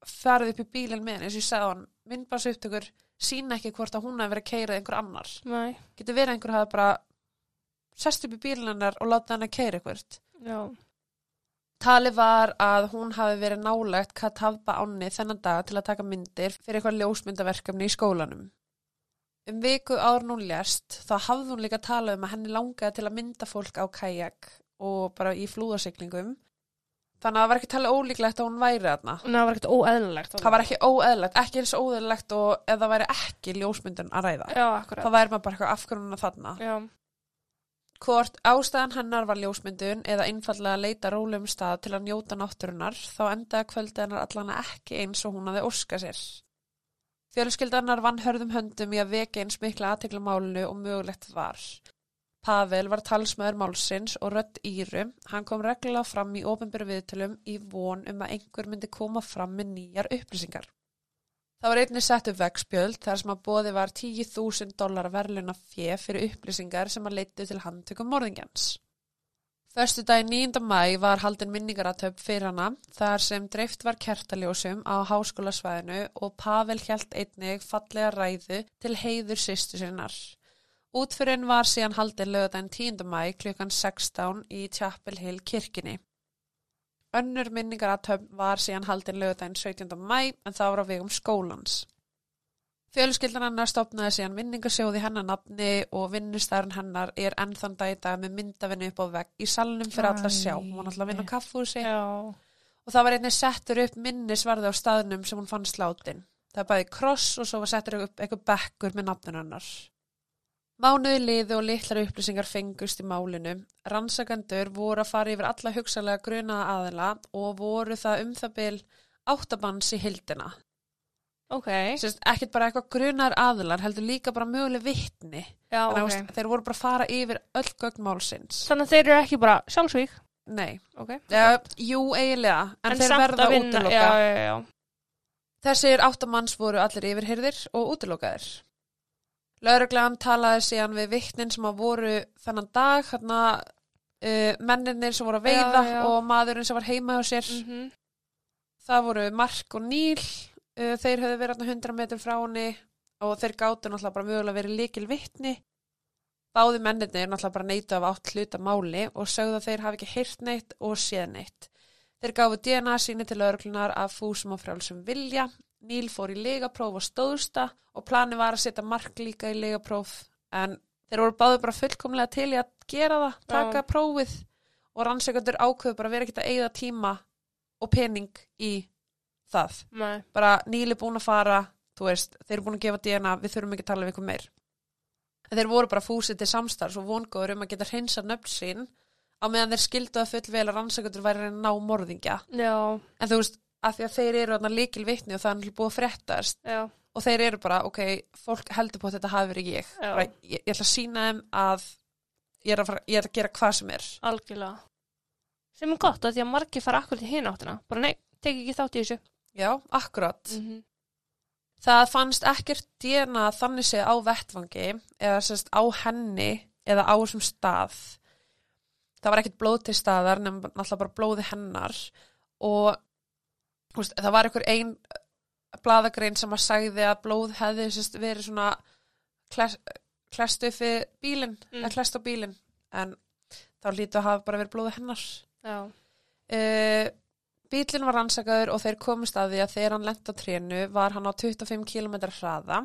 farið upp í bílinn með henni, eins og ég sagði á hann myndbars upptökur sína ekki hvort að hún hafi verið að keira einhver annar næ, getur verið að einhver hafi bara sest upp í bílinn hennar og láta hann að keira eitthvað já, Talið var að hún hafi verið nálægt Katavba ánni þennan dag til að taka myndir fyrir eitthvað ljósmyndaverkefni í skólanum. Um viku áður hún lést þá hafði hún líka talað um að henni langaði til að mynda fólk á kajak og bara í flúðasiklingum. Þannig að það var ekki talið ólíklegt að hún væri þarna. og það var ekkert óeðlilegt. Það var ekki óeðlegt, ekki eins óeðlegt og ef það væri ekki ljósmyndun að ræða. Já, akkurat. Það væri maður bara eitthvað afgrunna þarna. Já, Hvort ástæðan hennar var ljósmyndun eða einfallega að leita rólegum stað til að njóta náttúrunar þá endaði kvöldi hennar allana ekki eins og hún hafði óska sér. Fjölskyldanar vann hörðum höndum í að vekja eins mikla aðtekla málinu og mögulegt var. Pavel var talsmaður málsins og rödd Íru. Hann kom reglulega fram í ofinbyrju viðtölum í von um að einhver myndi koma fram með nýjar upplýsingar. Það var einnig sett upp vegspjöld þar sem að bóði var 10.000 dólar verðluna fjö fyrir upplýsingar sem að leittu til handtökum morðingjans. Föstu dag 9. mæ var haldin minningaratöp fyrir hana þar sem dreift var kertaljósum á háskólasvæðinu og Pavel hjælt einnig fallega ræðu til heiður sýstu sinnar. Útfyrin var síðan haldin lögðan 10. mæ klukkan 16 í Chapel Hill kirkjunni. Önnur minningaratöp var síðan haldin lögðan 17. mæ en það var á vegum skólans. Fjölskyldan hennar stopnaði síðan vinningasjóði hennar nafni og vinnustæðurinn hennar er ennþann dag í dag með myndavinni upp á vegg í salnum fyrir alla sjá. Hún var alltaf að vinna á kaffúsi og það var einnig settur upp minnisvarði á staðnum sem hún fann slátin. Það bæði kross og svo var settur upp eitthvað bekkur með nafnun hennar. Mánuði liði og litlar upplýsingar fengust í málinu. Rannsakandur voru að fara yfir alla hugsalega grunaða aðila og voru það um það bil áttabanns í hildina. Ok. Sérst, ekkert bara eitthvað grunar aðilar, heldur líka bara möguleg vittni. Já, Þannig ok. að þeir voru bara að fara yfir öll gögn málsins. Þannig að þeir eru ekki bara sjálfsvík. Nei. Ok. Ja, jú, eiginlega, en, þeir samt verða útiloka. Já, já, já. Þessir áttamanns voru allir yfirhyrðir og útilokaðir. Lauruglan talaði síðan við vittnin sem að voru þennan dag, hérna uh, menninir sem voru að veiða Já, já. og maðurinn sem var heima á sér. Mm Það voru Mark og Níl, uh, þeir höfðu verið þarna 100 metrum frá henni og þeir gátu náttúrulega bara mögulega verið líkil vittni. Báði menninir náttúrulega bara neytu af átt hluta máli og sögðu að þeir hafi ekki heyrt neitt og séð neitt. Þeir gáfu DNA síni til lauruglunar af fúsum og frjálsum vilja. Níl fór í legapróf og stóðsta og plani var að setja Mark líka í legapróf en þeir voru báðu bara fullkomlega til í að gera það, taka prófið og rannsökundur ákveðu bara vera ekkert að eigða tíma og pening í það. Nei. Bara Níl er búin að fara, þú veist, þeir eru búin að gefa DNA, við þurfum ekki að tala við ykkur meir. En þeir voru bara fúsið til samstarfs og vongóður um að geta hreinsa nöfn sín á meðan þeir skildu að full vel að rannsökundur væri að ná morðingja. Já, En þú veist, af því að þeir eru þarna líkil vitni og það er náttúrulega búið að frettast já. og þeir eru bara, ok, fólk heldur på að þetta hafi verið ég. Bara, ég, ég ætla að sína þeim að ég er að, fara, ég er að gera hvað sem er. Algjörlega. Sem er gott að því að margir fara akkur til hinn áttina. Bara nei, tek ekki þátt í þessu. Já, akkurat. -hmm. Það fannst ekkert DNA þannig séð á vettvangi eða sérst á henni eða á þessum stað. Það var ekkert blóð til staðar nefnum náttúrulega bara blóði hennar og veist, það var einhver ein bladagrein sem að sagði að blóð hefði sérst, verið svona kles, klest upp við bílinn, Mm. eða klest á bílinn en þá lítu að hafa bara verið blóði hennar. Uh, bílinn var rannsakaður og þeir komist að því að þegar hann lent á trénu var hann á 25 km hraða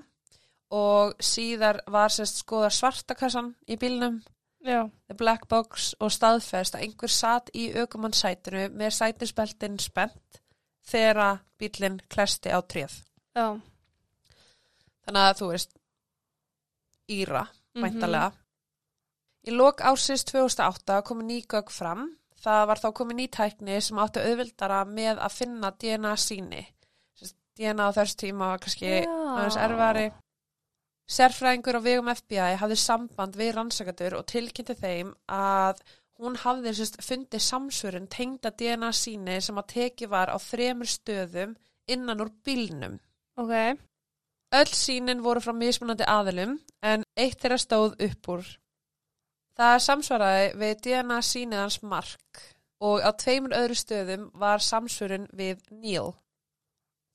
og síðar var sérst skoða svartakassan í bílnum, Já. the black box og staðfest að einhver satt í aukumannsætinu með sætinsbeltin spennt þegar bílinn klesti á tréð. Já. Þannig að þú veist, Íra, Mhm. væntalega. Í lok ásins 2008 komi ný gögg fram. Það var þá komið ný tækni sem átti auðvildara með að finna DNA síni. DNA á þessu tíma var kannski aðeins erfari. Sérfræðingur á vegum FBI hafði samband við rannsakatur og tilkynnti þeim að hún hafði sest, fundið samsvörun tengda DNA síni sem að teki var á þremur stöðum innan úr bílnum. Ok. Öll sínin voru frá mismunandi aðilum en eitt þeirra stóð upp úr. Það samsvaraði við DNA sínið hans Mark og á tveimur öðru stöðum var samsvörun við Neil.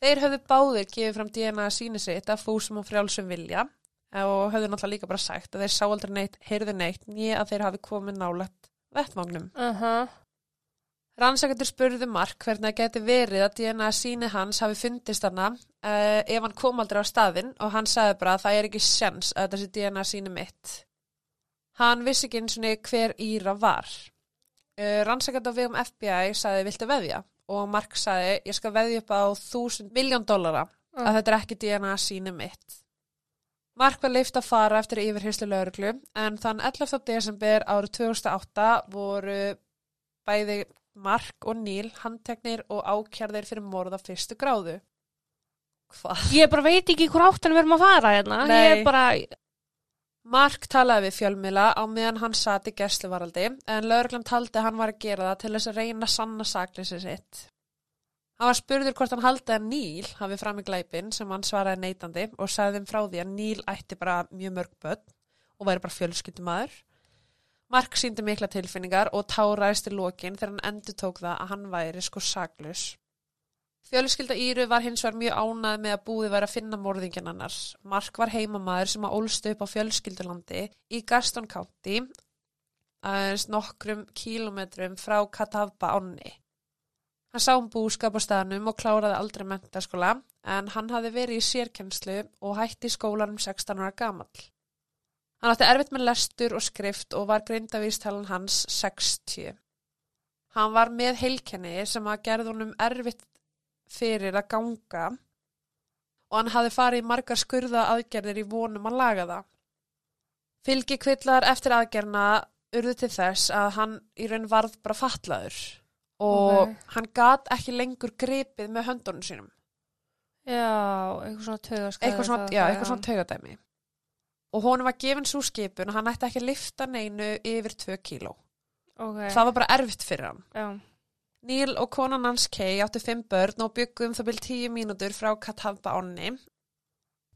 Þeir höfðu báðir gefið fram DNA síni sitt af fúsum og frjálsum vilja og höfðu náttúrulega líka bara sagt að þeir sá aldrei neitt, heyrðu neitt, nýja að þeir hafi komið nálægt vettvagnum. Uh Rannsakendur spurðu Mark hvernig það geti verið að DNA síni hans hafi fundist hana uh, ef hann kom aldrei á staðinn og hann sagði bara að það er ekki sjans að þetta sé DNA síni mitt. Hann vissi ekki eins og hver Íra var. Uh, Rannsakendur á vegum FBI sagði viltu veðja og Mark sagði ég skal veðja upp á þúsund miljón dollara að þetta er ekki DNA síni mitt. Mark var leift að fara eftir yfirherslu lauruglu en þann 11. desember árið 2008 voru bæði Mark og Neil handteknir og ákjærðir fyrir morð af fyrstu gráðu. Hvað? Ég bara veit ekki hvort áttan við erum að fara hérna. Nei. Ég bara, Mark talaði við fjölmila á meðan hann sat í gæsluvaraldi en lauruglan taldi að hann var að gera það til þess að reyna sanna sakleysi sitt. Hann var spurður hvort hann haldi að Neil hafi fram í glæpin sem hann svaraði neitandi og sagði þeim frá því að Neil ætti bara mjög mörg börn og væri bara fjölskyldumæður. Mark síndi mikla tilfinningar og táraðist í lokin þegar hann endur tók það að hann væri sko saglus. Fjölskylda Íru var hins vegar mjög ánað með að búið væri að finna morðingin annars. Mark var heimamaður sem að ólst upp á fjölskyldulandi í Gaston County, aðeins nokkrum kílometrum frá Catawba ánni. Hann sá um búskap á staðnum og kláraði aldrei mentaskóla en hann hafði verið í sérkennslu og hætti skólanum 16 ára gamall. Hann átti erfitt með lestur og skrift og var greindavístalan hans 60. Hann var með heilkenni sem að gerði honum erfitt fyrir að ganga og hann hafði farið margar skurða aðgerðir í vonum að laga það. Fylgi kvillar eftir aðgerna urðu til þess að hann í raun varð bara fatlaður og Ok. hann gat ekki lengur gripið með höndunum sínum. Já, eitthvað svona taugaskæði. Eitthvað svona, já, eitthvað svona taugadæmi. Og honum var gefin svo skipun og hann ætti ekki að lifta neinu yfir 2 kíló. Ok, Það var bara erfitt fyrir hann. já. Neil og konan hans Kay áttu fimm börn og byggu um það byrj tíu mínútur frá Catawba ánni.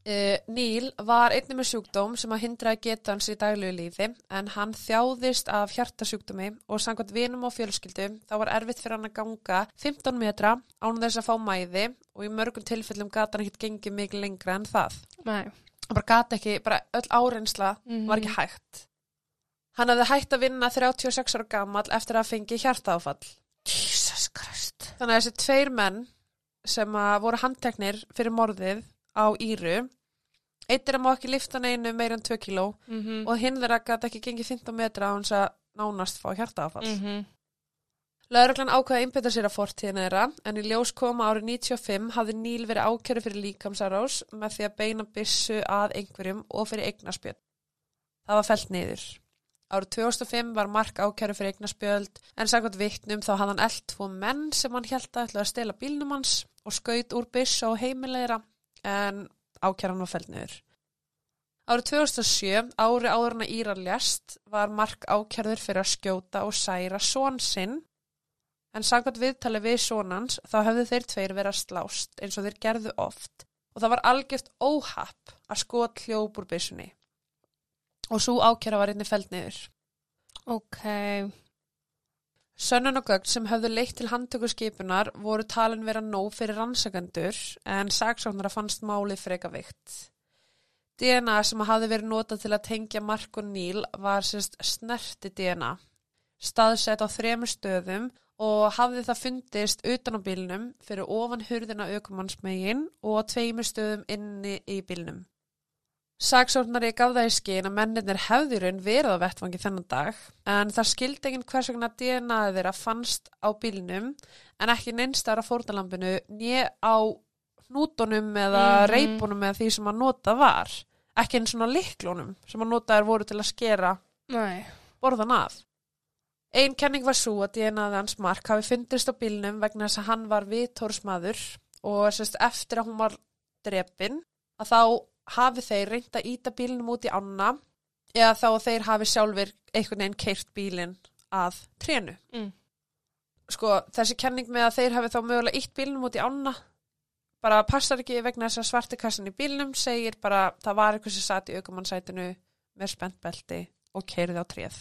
Uh, Neil var einnig með sjúkdóm sem að hindraði geta hans í daglegu lífi en hann þjáðist af hjartasjúkdómi og samkvæmt vinum og fjölskyldu þá var erfitt fyrir hann að ganga 15 metra án þess að fá mæði og í mörgum tilfellum gata hann ekkert gengið mikið lengra en það. Nei. Hann bara gata ekki, bara öll áreynsla Mhm. var ekki hægt. Hann hafði hægt að vinna 36 ára gamall eftir að fengi hjartaáfall. Jesus Christ. Þannig að þessi tveir menn sem að voru handteknir fyrir morðið á Íru, eitt er að má ekki lifta neinu meir en 2 kíló Mm -hmm. og hinn þeirra gæti ekki gengið 15 metra á hans að nánast fá hjartaáfall. Mm. -hmm. Lauruglan ákveða að einbytta sér að fortíðina þeirra en í ljós koma árið 95 hafði Níl verið ákjörðu fyrir líkamsarás með því að beina byssu að einhverjum og fyrir eignaspjöld. Það var fellt niður. Árið 2005 var Mark ákjörðu fyrir eignaspjöld en sagðat vittnum þá hafði hann eld tvo menn sem hann held að ætla að stela bílnum hans og skaut úr byssu á heimilegra en ákjörðan var fellt niður. Árið 2007, ári áður en að Íra lést, var Mark ákjörður fyrir að skjóta og særa són sinn En samkvæmt viðtali við sonans þá höfðu þeir tveir verið að slást eins og þeir gerðu oft og það var algjört óhapp að úr byssunni. Og svo ákjæra var einni feld niður. Ok. Sönnun og gögn sem höfðu leitt til handtöku skipunar voru talin vera nóg fyrir rannsakendur en saksóknara fannst málið freka vikt. DNA sem hafði verið notað til að tengja Mark og Neil var sérst snerti DNA, staðsett á þremur stöðum og hafði það fundist utan á bílnum fyrir ofan hurðina aukumannsmegin og tveimur stöðum inni í bílnum. Saksóknari gaf það í skinn að mennirnir raun verið á vettvangi þennan dag en það skildi enginn hvers vegna DNA þeirra fannst á bílnum en ekki neinstar á fórnalambinu nýja á hnútonum eða Mhm. reipunum eða því sem að nota var. Ekki einn svona liklunum sem að notaðir voru til að skera Nei. borðan af. Einn kenning var svo að DNAði hans Mark hafi fundist á bílnum vegna þess að hann var viðtórsmaður og sérst, eftir að hún var drepin að þá hafi þeir reynt að íta bílnum út í ána eða þá þeir hafi sjálfur einhvern veginn keirt bílinn að trénu. Mm. Sko þessi kenning með að þeir hafi þá mögulega ítt bílnum út í ána bara passar ekki vegna þess að svarti kassan í bílnum segir bara það var eitthvað sem satt í aukumannsætinu með spenntbelti og keirði á tréð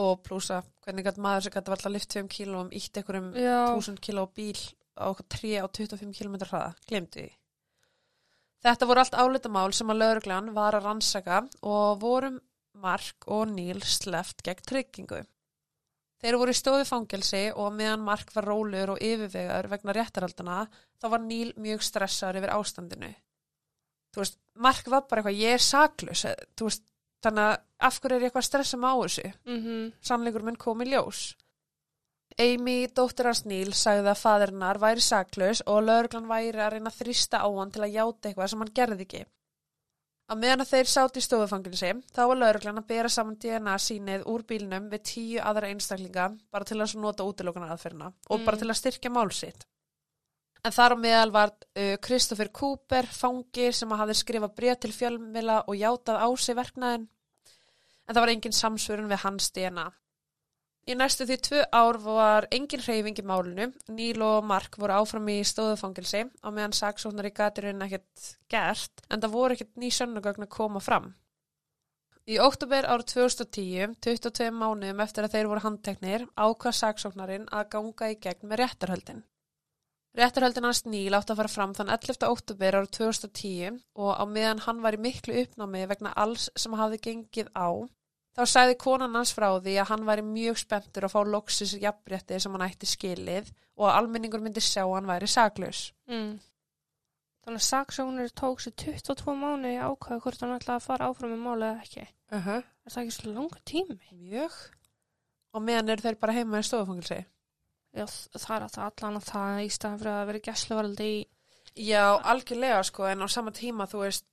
og plúsa hvernig gætt maður sem gæti alltaf lift 5 kílóum ítt einhverjum Já. 1000 kíló bíl á okkur 3 á 25 km hraða, glemdi því. Þetta voru allt álitamál sem að lauruglan var að rannsaka og voru Mark og Neil sleft gegn tryggingu. Þeir voru í stóði fangelsi og meðan Mark var rólur og yfirvegar vegna réttaraldana þá var Neil mjög stressaður yfir ástandinu. Þú veist, Mark var bara eitthvað, ég er saklus, þú veist, þannig að af hverju er ég eitthvað að stressa mig á þessu? Mm sannleikur minn kom í ljós. Amy, dóttir hans Níl, sagði að faðirinnar væri saklaus og lögreglan væri að reyna að þrýsta á hann til að játa eitthvað sem hann gerði ekki. Á meðan að þeir sátt í stofufangilsi, þá var lögreglan að bera saman DNA sínið úr bílnum við tíu aðra einstaklinga bara til að nota útilokunar aðferna og Mm. bara til að styrkja mál sitt. En þar á meðal var uh, Christopher Cooper, fangi sem hafði skrifað bréf til fjölmila og játað á sig verknaðin en það var engin samsvörun við hans DNA. Í næstu því tvö ár var engin hreyfing í málinu, Níl og Mark voru áfram í stóðufangilsi á meðan saksóknar í gaturinn ekkert gert, en það voru ekkert ný sönnugögn að koma fram. Í óttúber árið 2010, 22 mánuðum eftir að þeir voru handteknir, ákvað saksóknarinn að ganga í gegn með réttarhöldin. Réttarhöldin hans Níl átt að fara fram þann 11. óttúber árið 2010 og á meðan hann var í miklu uppnámi vegna alls sem hafði gengið á, þá sagði konan hans frá því að hann væri mjög spenntur að fá loksis jafnrétti sem hann ætti skilið og að almenningur myndi sjá að hann væri saklaus. Mm. Þannig að saksóknir tók sér 22 mánu í ákvæðu hvort hann ætlaði að fara áfram með málið eða ekki. Uh -huh. Er það ekki svo langur tími? Mjög. Og meðan eru þeir bara heima í stofufangilsi. Já, það er að það allan að það í staðan fyrir að vera gæsluvaraldi í... Já, algjörlega sko, en á sama tíma, þú veist,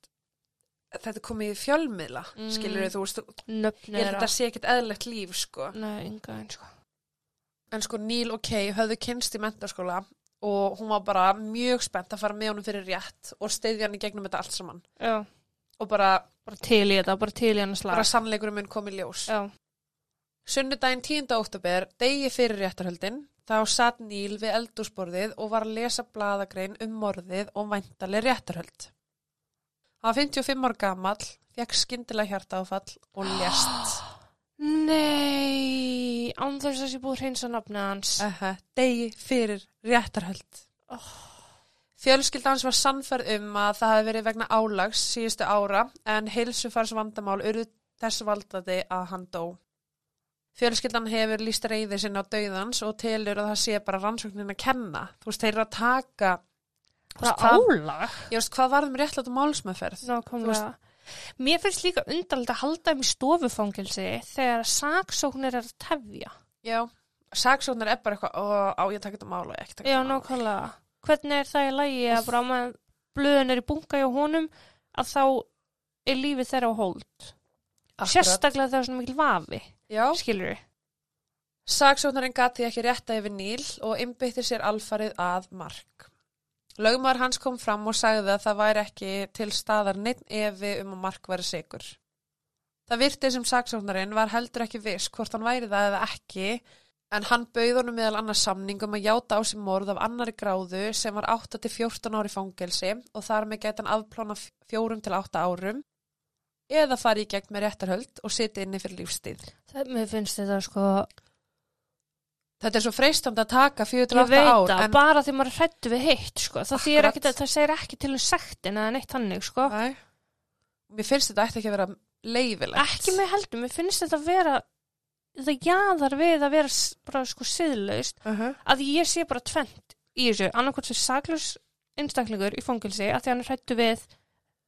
þetta komið í fjölmiðla, Mm. skilur þú veist, Nöfn ég held að þetta sé ekkert eðlilegt líf, sko. Nei, ynga einn sko. En sko, Neil og Kay höfðu kynst í mentaskóla og hún var bara mjög spennt að fara með honum fyrir rétt og steyðja hann í gegnum þetta allt saman. Já, Og bara, bara til í þetta, bara til í hann slag. bara sannleikurum mun komið ljós. Já, Sunnudaginn 10. óttúber, degi fyrir réttarhöldin, þá satt Níl við eldúsborðið og var að lesa bladagrein um morðið og væntaleg réttarhöld. Hann var 55 ár gamall, fekk skyndilega hjartaáfall og *gasps* lést. Nei, án þess að sé búið hreinsa nafnið hans. Uh degi fyrir réttarhöld. Fjölskyld hans var sannferð um að það hefði verið vegna álags síðustu ára en heilsufars vandamál urðu þess valdadi að hann dó. Fjölskyldan hefur líst reyðir sinna á dauðans og telur að það sé bara rannsóknin að kenna. Þú veist, þeir eru að taka Hvað- álag? Ég veist, hvað varðum réttlátt málsmeðferð? Nákvæmlega. Mér finnst líka undarlega að halda um í stofufangilsi þegar saksóknir er að tefja. Já. Saksóknar er bara eitthvað, á ég mál og ég ekki taka Já, þetta mál. nákvæmlega. Hvernig er það í lagi að bara með blöðun er í bunga hjá honum að þá er lífið þeirra á hold. Akkurat. Sérstaklega þegar svona mikil vafi, Já. skilur við. Saksóknarinn gati ekki rétta yfir Níl og innbytti sér alfarið að Mark. Lögumar hans kom fram og sagði að það væri ekki til staðar neitt efi um að Mark væri sigur. Það virtið sem saksóknarinn var heldur ekki viss hvort hann væri það eða ekki en hann bauð honum meðal annars samningum að játa á sig morð af annari gráðu sem var 8-14 ári fangelsi og þar með gæti hann afplána fjórum til 8 árum eða fari í gegn með réttarhöld og sitja inni fyrir lífstíð. Það, mér finnst þetta sko, Þetta er svo freistand að taka 4-8 ég veit ár að bara því maður er hrættu við heitt, sko. Það, ekki, það segir ekki til um sektin eða neitt hannig, sko. Nei. Mér finnst þetta ætti ekki að vera leifilegt. Ekki með heldur, mér finnst þetta að vera, það jaðar við að vera bara sko siðlaust Uh -huh. að ég sé bara tvent í þessu annarkvæmt sem saklaus einstaklingur í fangilsi að því hann er hrættu við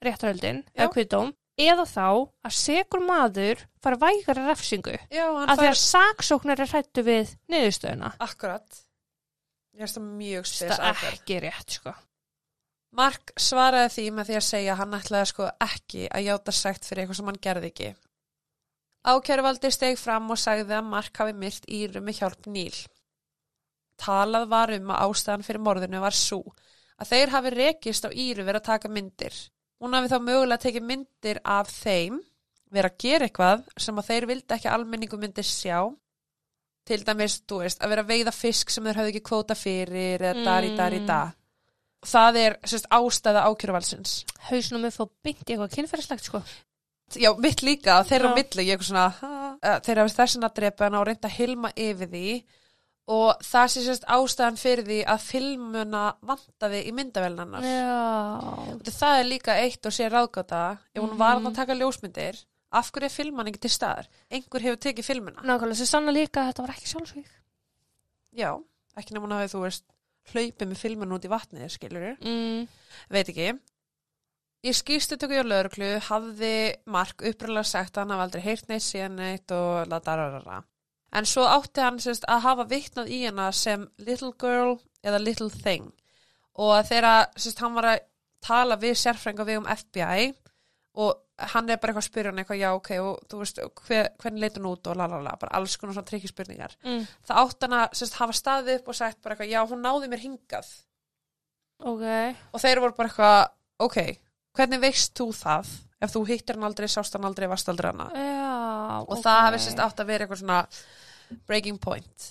réttarhöldin Já. eða kviðdóm eða þá að segur maður fara vægari refsingu Já, að því að saksóknar er hrættu við niðurstöðuna Akkurat. Ég finnst það mjög spes það er ekki rétt sko Mark svaraði því með því að segja að hann ætlaði sko ekki að játa sagt fyrir eitthvað sem hann gerði ekki. Ákæruvaldi steg fram og sagði að Mark hafi myrt Íru með hjálp Níl. Talað var um að ástæðan fyrir morðinu var svo að þeir hafi rekist á Íru verið að taka myndir. Hún hafi þá mögulega tekið myndir af þeim, verið að gera eitthvað sem að þeir vildi ekki almenningu myndi sjá. Til dæmis, þú veist, að vera að veiða fisk sem þeir hafði ekki kvóta fyrir eða dari, dari, da. Það er sérst, ástæða ákjöruvalsins. hausnum er fór beint í eitthvað kynferðislegt sko Já, mitt líka, þeirra á Já. milli, ég er svona, þeirra hafi þessin að drepa hann og reynda hilma yfir því og það sé sérst ástæðan fyrir því að filmuna vantaði í myndavélnarnar. já Það er líka eitt og sé ráðgáta, ef hún var Mhm. að taka ljósmyndir, af hverju er filman ekki til staðar? Einhver hefur tekið filmuna. nákvæmlega, sem sanna líka að þetta var ekki sjálfsvík Já, ekki nefnum hafi, þú veist, hlaupið með filmun út í vatnið, skilur mm. veit ekki. Í skýrstu tökku hjá lauruglu hafði Mark uppröðlega sagt að hann hafði aldrei heyrt neitt síðan neitt og ladararara. En svo átti hann sérst, að hafa vitnað í hana sem little girl eða little thing og þeirra sérst, hann var að tala við sérfrænga við um FBI og hann er bara eitthvað að spyrja hann eitthvað já ok og þú veist hver, hvernig leit hún út og lalala, bara alls konar svona trikki spurningar. Mm. Það átti hann að sérst, hafa staðið upp og sagt bara eitthvað já hún náði mér hingað ok og þeir voru bara eitthvað, ok, hvernig veist þú það ef þú hittir hann aldrei, sást hann aldrei, varst aldrei hana já, og ok. það hefði sérst átt að vera eitthvað svona breaking point.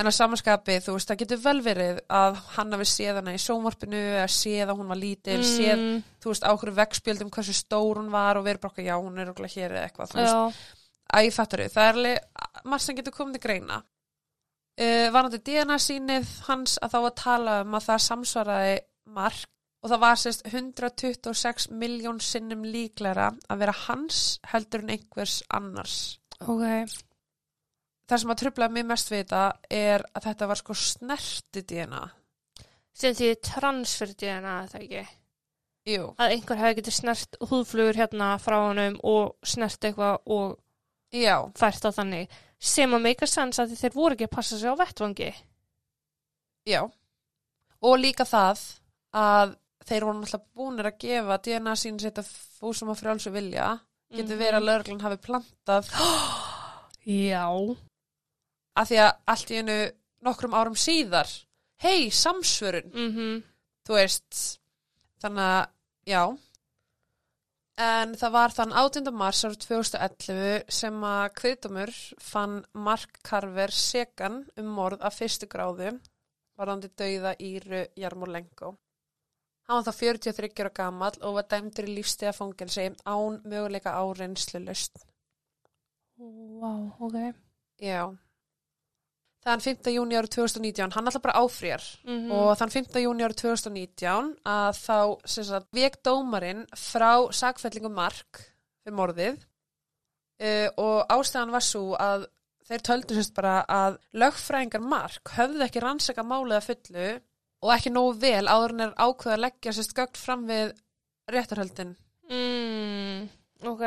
En að samanskapi, þú veist, það getur vel verið að hann hafi séð hana í sjónvarpinu eða séð að hún var lítil, séð, mm, þú veist, á hverju vegspjöldum hversu stór hún var og verið bara, já, hún er okkur hér eða eitthvað, þú veist, já, Æ, fattar það er alveg margt sem getur komið til greina. Uh, varandi DNA sínið hans að þá að tala um að það samsvaraði mark og það var sérst 126 miljón sinnum líklæra að vera hans heldur en einhvers annars. ok, Það sem að trublaði mig mest við þetta er að þetta var sko snerti DNA. sem því transfer DNA, það ekki? Jú. Að einhver hefði getið snert húðflugur hérna frá honum og snert eitthvað og Já, fært á þannig. Sem að meika sens að þeir voru ekki að passa sig á vettvangi. já. Og líka það að þeir voru náttúrulega búinir að gefa DNA sín sér fúsum að frjálsu vilja. Getur verið að lögreglan hafi plantað *gasps* Já. Að því að allt í einu nokkrum árum síðar hei, samsvörun, Mm þú veist þannig að, já. En það var þann 18. mars árið 2011 sem að kviðdómur fann Mark Carver segan um morð af fyrstu gráðu varðandi dauða Íru Jarmolenko. Hann var þá 43 ára gamall og var dæmdur í lífstíða fangelsi án möguleika á reynslu löst Vá, ok. já þann 5. júni árið 2019 hann alltaf bara áfrýjar Mm og þann 5. júni árið 2019 að þá vek dómarinn frá sakfellingum mark fyrir morðið uh, og ástæðan var svo að þeir töldu sérst bara að lögfræðingar mark höfðu ekki rannsaka málið að fullu og ekki nógu vel áður en er ákveða að leggja sérst gögn fram við réttarhöldin mm, ok.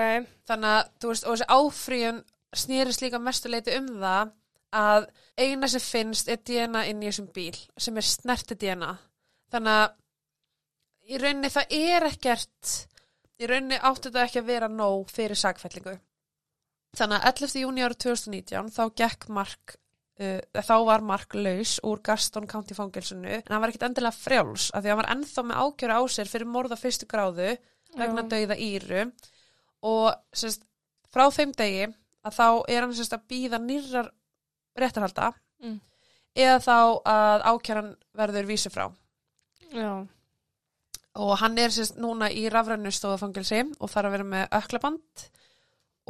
þannig að þú veist og þessi áfríun snýrist líka mestuleiti um það að eina sem finnst er DNA inn í þessum bíl sem er snerti DNA þannig að í rauninni það er ekkert í rauninni átti þetta ekki að vera nóg fyrir sagfællingu þannig að 11. júni árið 2019 þá gekk Mark uh, þá var Mark laus úr Gaston County fangelsinu en hann var ekkert endilega frjáls af því hann var ennþá með ákjöra á sér fyrir morða fyrstu gráðu vegna Já. dauða Íru og sérst, frá þeim degi að þá er hann sérst, að býða nýrar réttarhalda Mm. eða þá að ákjæran verður vísi frá Já. og hann er sérst núna í rafrænu stóðafangelsi og þarf að vera með öklaband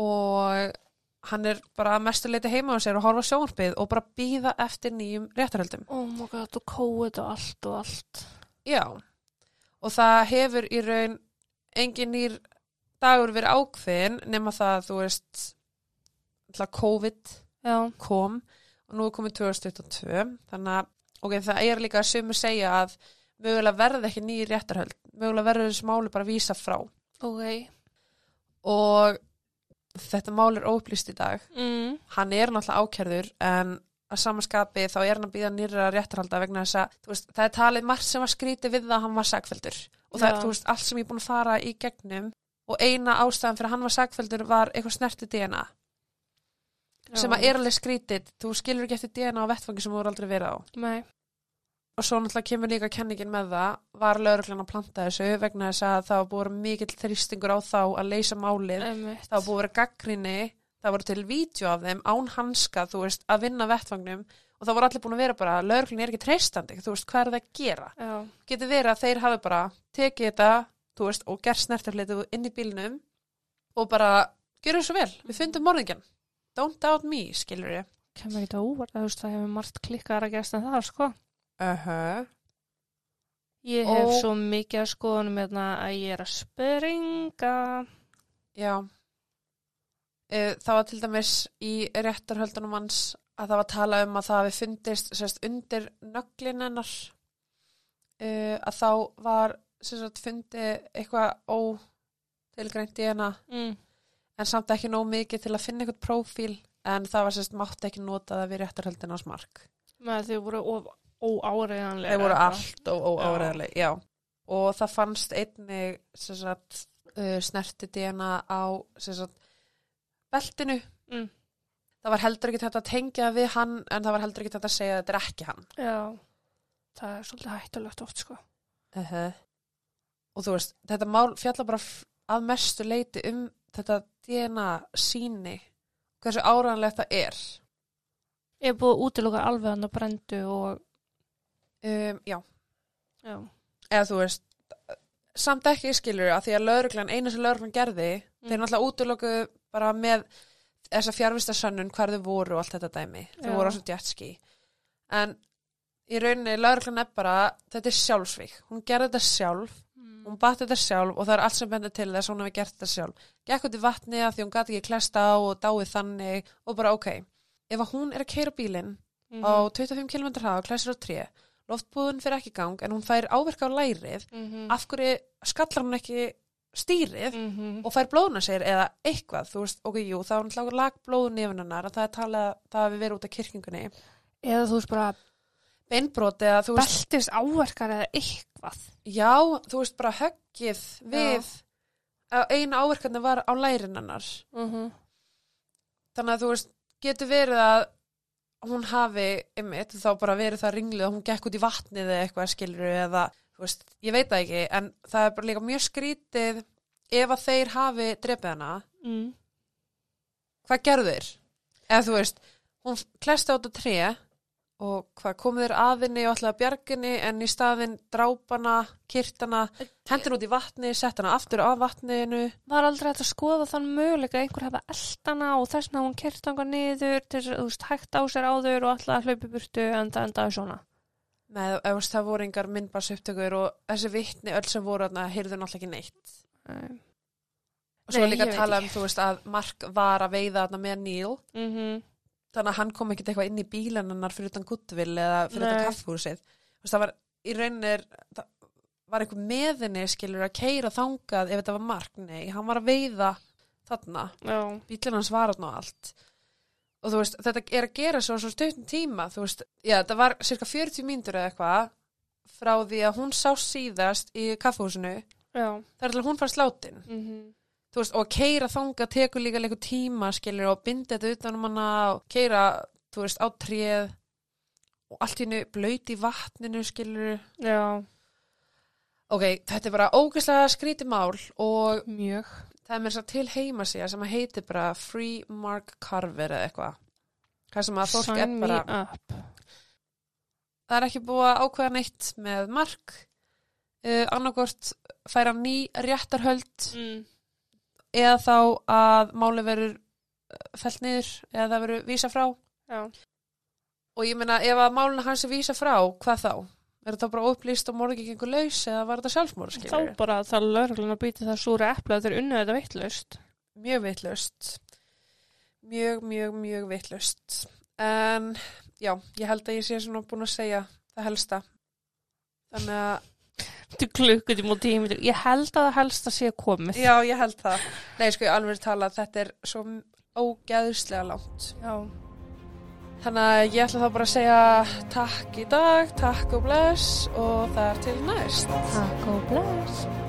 og hann er bara að mestu leiti heima á sér og horfa á sjónvarpið og bara býða eftir nýjum réttarhaldum Oh my god, og kóið og allt og allt. Já, og það hefur í raun engin nýr dagur verið ákveðin nema það að þú veist COVID Já. kom og nú er komið 2022 þannig að ok, það er líka að sömu segja að mögulega verði ekki nýjir réttarhöld. Mögulega verður þessu máli bara vísa frá. Ok. og þetta mál er óupplýst í dag. Mm. hann er náttúrulega ákjærður en að samanskapi þá er hann að býða nýra réttarhalda vegna þess að veist, það er talið margt sem var skrítið við það að hann var sagfældur og það Já. er veist, allt sem ég er búin að fara í gegnum. Og eina ástæðan fyrir að hann var sagfældur var eitthvað snerti DNA sem að er alveg skrítið þú skilur ekki eftir DNA á vettfangi sem þú voru aldrei verið á Nei. og svo náttúrulega kemur líka kenningin með það var lauruglan að planta þessu vegna þess að það var búið að vera mikill þrýstingur á þá að leysa málið Einmitt. það var búið að vera gaggrinni það voru til vídeo af þeim án hanska þú veist, að vinna vettfangnum og það voru allir búin að vera bara, lauruglan er ekki treystandi þú veist, hvað er það að gera? Já. Getur verið að þeir hafi bara tekið þetta veist, og gert snertarfleitið inn í bílnum og bara, don't doubt me, skilur ég Kemur ekki það úvart, þú veist, það hefur margt klikkar að gerast en það, sko. uh -huh. Ég hef Og- svo mikið að skoðunum hérna að ég er að springa. Já. Eh, Það var til dæmis í réttarhöldunum hans að það var að tala um að það hafi fundist sérst, undir nöglin hennar uh, að þá var sérst, fundi eitthvað ótilgreint í hana Mm. En samt ekki nóg mikið til að finna eitthvað prófíl en það var sérst mátti ekki nota það við réttarhöldin á smark. Með þau voru óáreiðanlega. Þeir voru allt og óáreðarlega, já. Og það fannst einnig sagt, uh, snerti DNA á sagt, beltinu. Mm. Það var heldur ekki þetta að tengja við hann en það var heldur ekki þetta að segja að þetta er ekki hann. Já. Það er svolítið hættulegt oft, sko. Uh -huh. Og þú veist, þetta mál fjalla bara að mestu leiti um þetta DNA síni, hversu áræðanlegt það er. er búið að útiloka alveg hann að brendu og um, já, já, eða þú veist samt ekki skilur að því að lauruglan, eina sem lauruglan gerði þeir náttúrulega útlöku bara með þessa fjárvistasönnun hvar þau voru og allt þetta dæmi, þau Já. voru á svo jetski en í rauninni lauruglan er bara, þetta er sjálfsvík hún gerði þetta sjálf, hún batt þetta sjálf og það er allt sem bendur til þess að hún hefði gert þetta sjálf gekk út í vatni að því hún gati ekki klesta á og dáið þannig og bara ok ef að hún er að keira bílinn Mhm. á 25 km hraða og klesur á 3 loftbúðun fyrir ekki gang en hún fær áverka á lærið Mhm. af hverju skallar hún ekki stýrið Mhm. og fær blóðuna sér eða eitthvað, þú veist, ok, jú, þá er hann lag blóðun nefinarnar að það er talað, það hafi verið út af kirkningunni eða þú veist bara beinbroti eða þú veist, beltist áverkar eða eitthvað já, þú veist bara höggið við að eina áverkarnir var á lærinarnar Mhm. þannig að þú veist, getur verið að hún hafi, einmitt, þá bara verið það ringlið að hún gekk út í vatnið eða eitthvað skilur eða, þú veist, ég veit það ekki en það er bara líka mjög skrítið ef að þeir hafi drepið hana mm. hvað gerðu þeir? Eða þú veist, hún klesti át á tré og hvað komið þeir aðinni og að bjarginni en í staðinn drápana, kirtana, hendur út í vatni, sett hana aftur af vatninu. var aldrei hægt að skoða þann möguleika einhver hafa eldana og þess vegna hún kert þangað niður til þú veist hægt á sér áður og alltaf í burtu en það endaði svona þú veist, það voru engar myndbars upptökur og þessi vittni öll sem voru þarna heyrðu náttúrulega ekki neitt. mm Og svo Nei, líka tala um, þú veist, að Mark var að veiða þarna með Neil, -hmm. Þannig að hann kom ekkit eitthvað inn í bílanannar fyrir utan Goodwill eða fyrir utan kaffhúsið. Þú veist, það var í rauninni, það var einhver meðinni, skilur, að keira þangað ef þetta var Mark, nei, hann var að veiða þarna, bílinn hans var þarna og allt. Og þú veist, þetta er að gera svo, svo stuttum tíma, þú veist, já, þetta var cirka 40 mínútur eða eitthvað frá því að hún sá síðast í kaffhúsinu, þar til hún fær sláttinn. mm þú veist, og keira þanga tekur líka leikur tíma, skilur, og binda þetta utan um hana og keira, þú veist, á tréð og allt í hennu blöyt í vatninu, skilur. já, Ok, þetta er bara ógeðslega skrítið mál og mjög það er mér svo til heima sig sem að heiti bara Free Mark Carver eða eitthvað. Það sem að fólk er me bara, up það er ekki búið að ákveða neitt með Mark, uh, annarkort færa ný réttarhöld mm. Eða þá að máli verður fælt niður eða það verður vísa frá. já, Og ég meina, ef að máluna hans er vísa frá, hvað þá? Er þetta bara upplýst og morgi gengur laus eða var þetta sjálfsmór, þá bara það lögreglun að býta það súra epla þeir unnu þetta vittlust Mjög vittlust. Mjög, mjög, mjög vittlust. En, já, ég held að ég sé svona búin að segja það helsta. Þannig að, til klukkutíma og tími ég held að það helst að sé komið já, ég held það. Nei, sko, ég alveg tala að þetta er svo ógeðslega langt. já. Þannig að ég ætla þá bara að segja takk í dag, takk og bless og það er til næst. takk og bless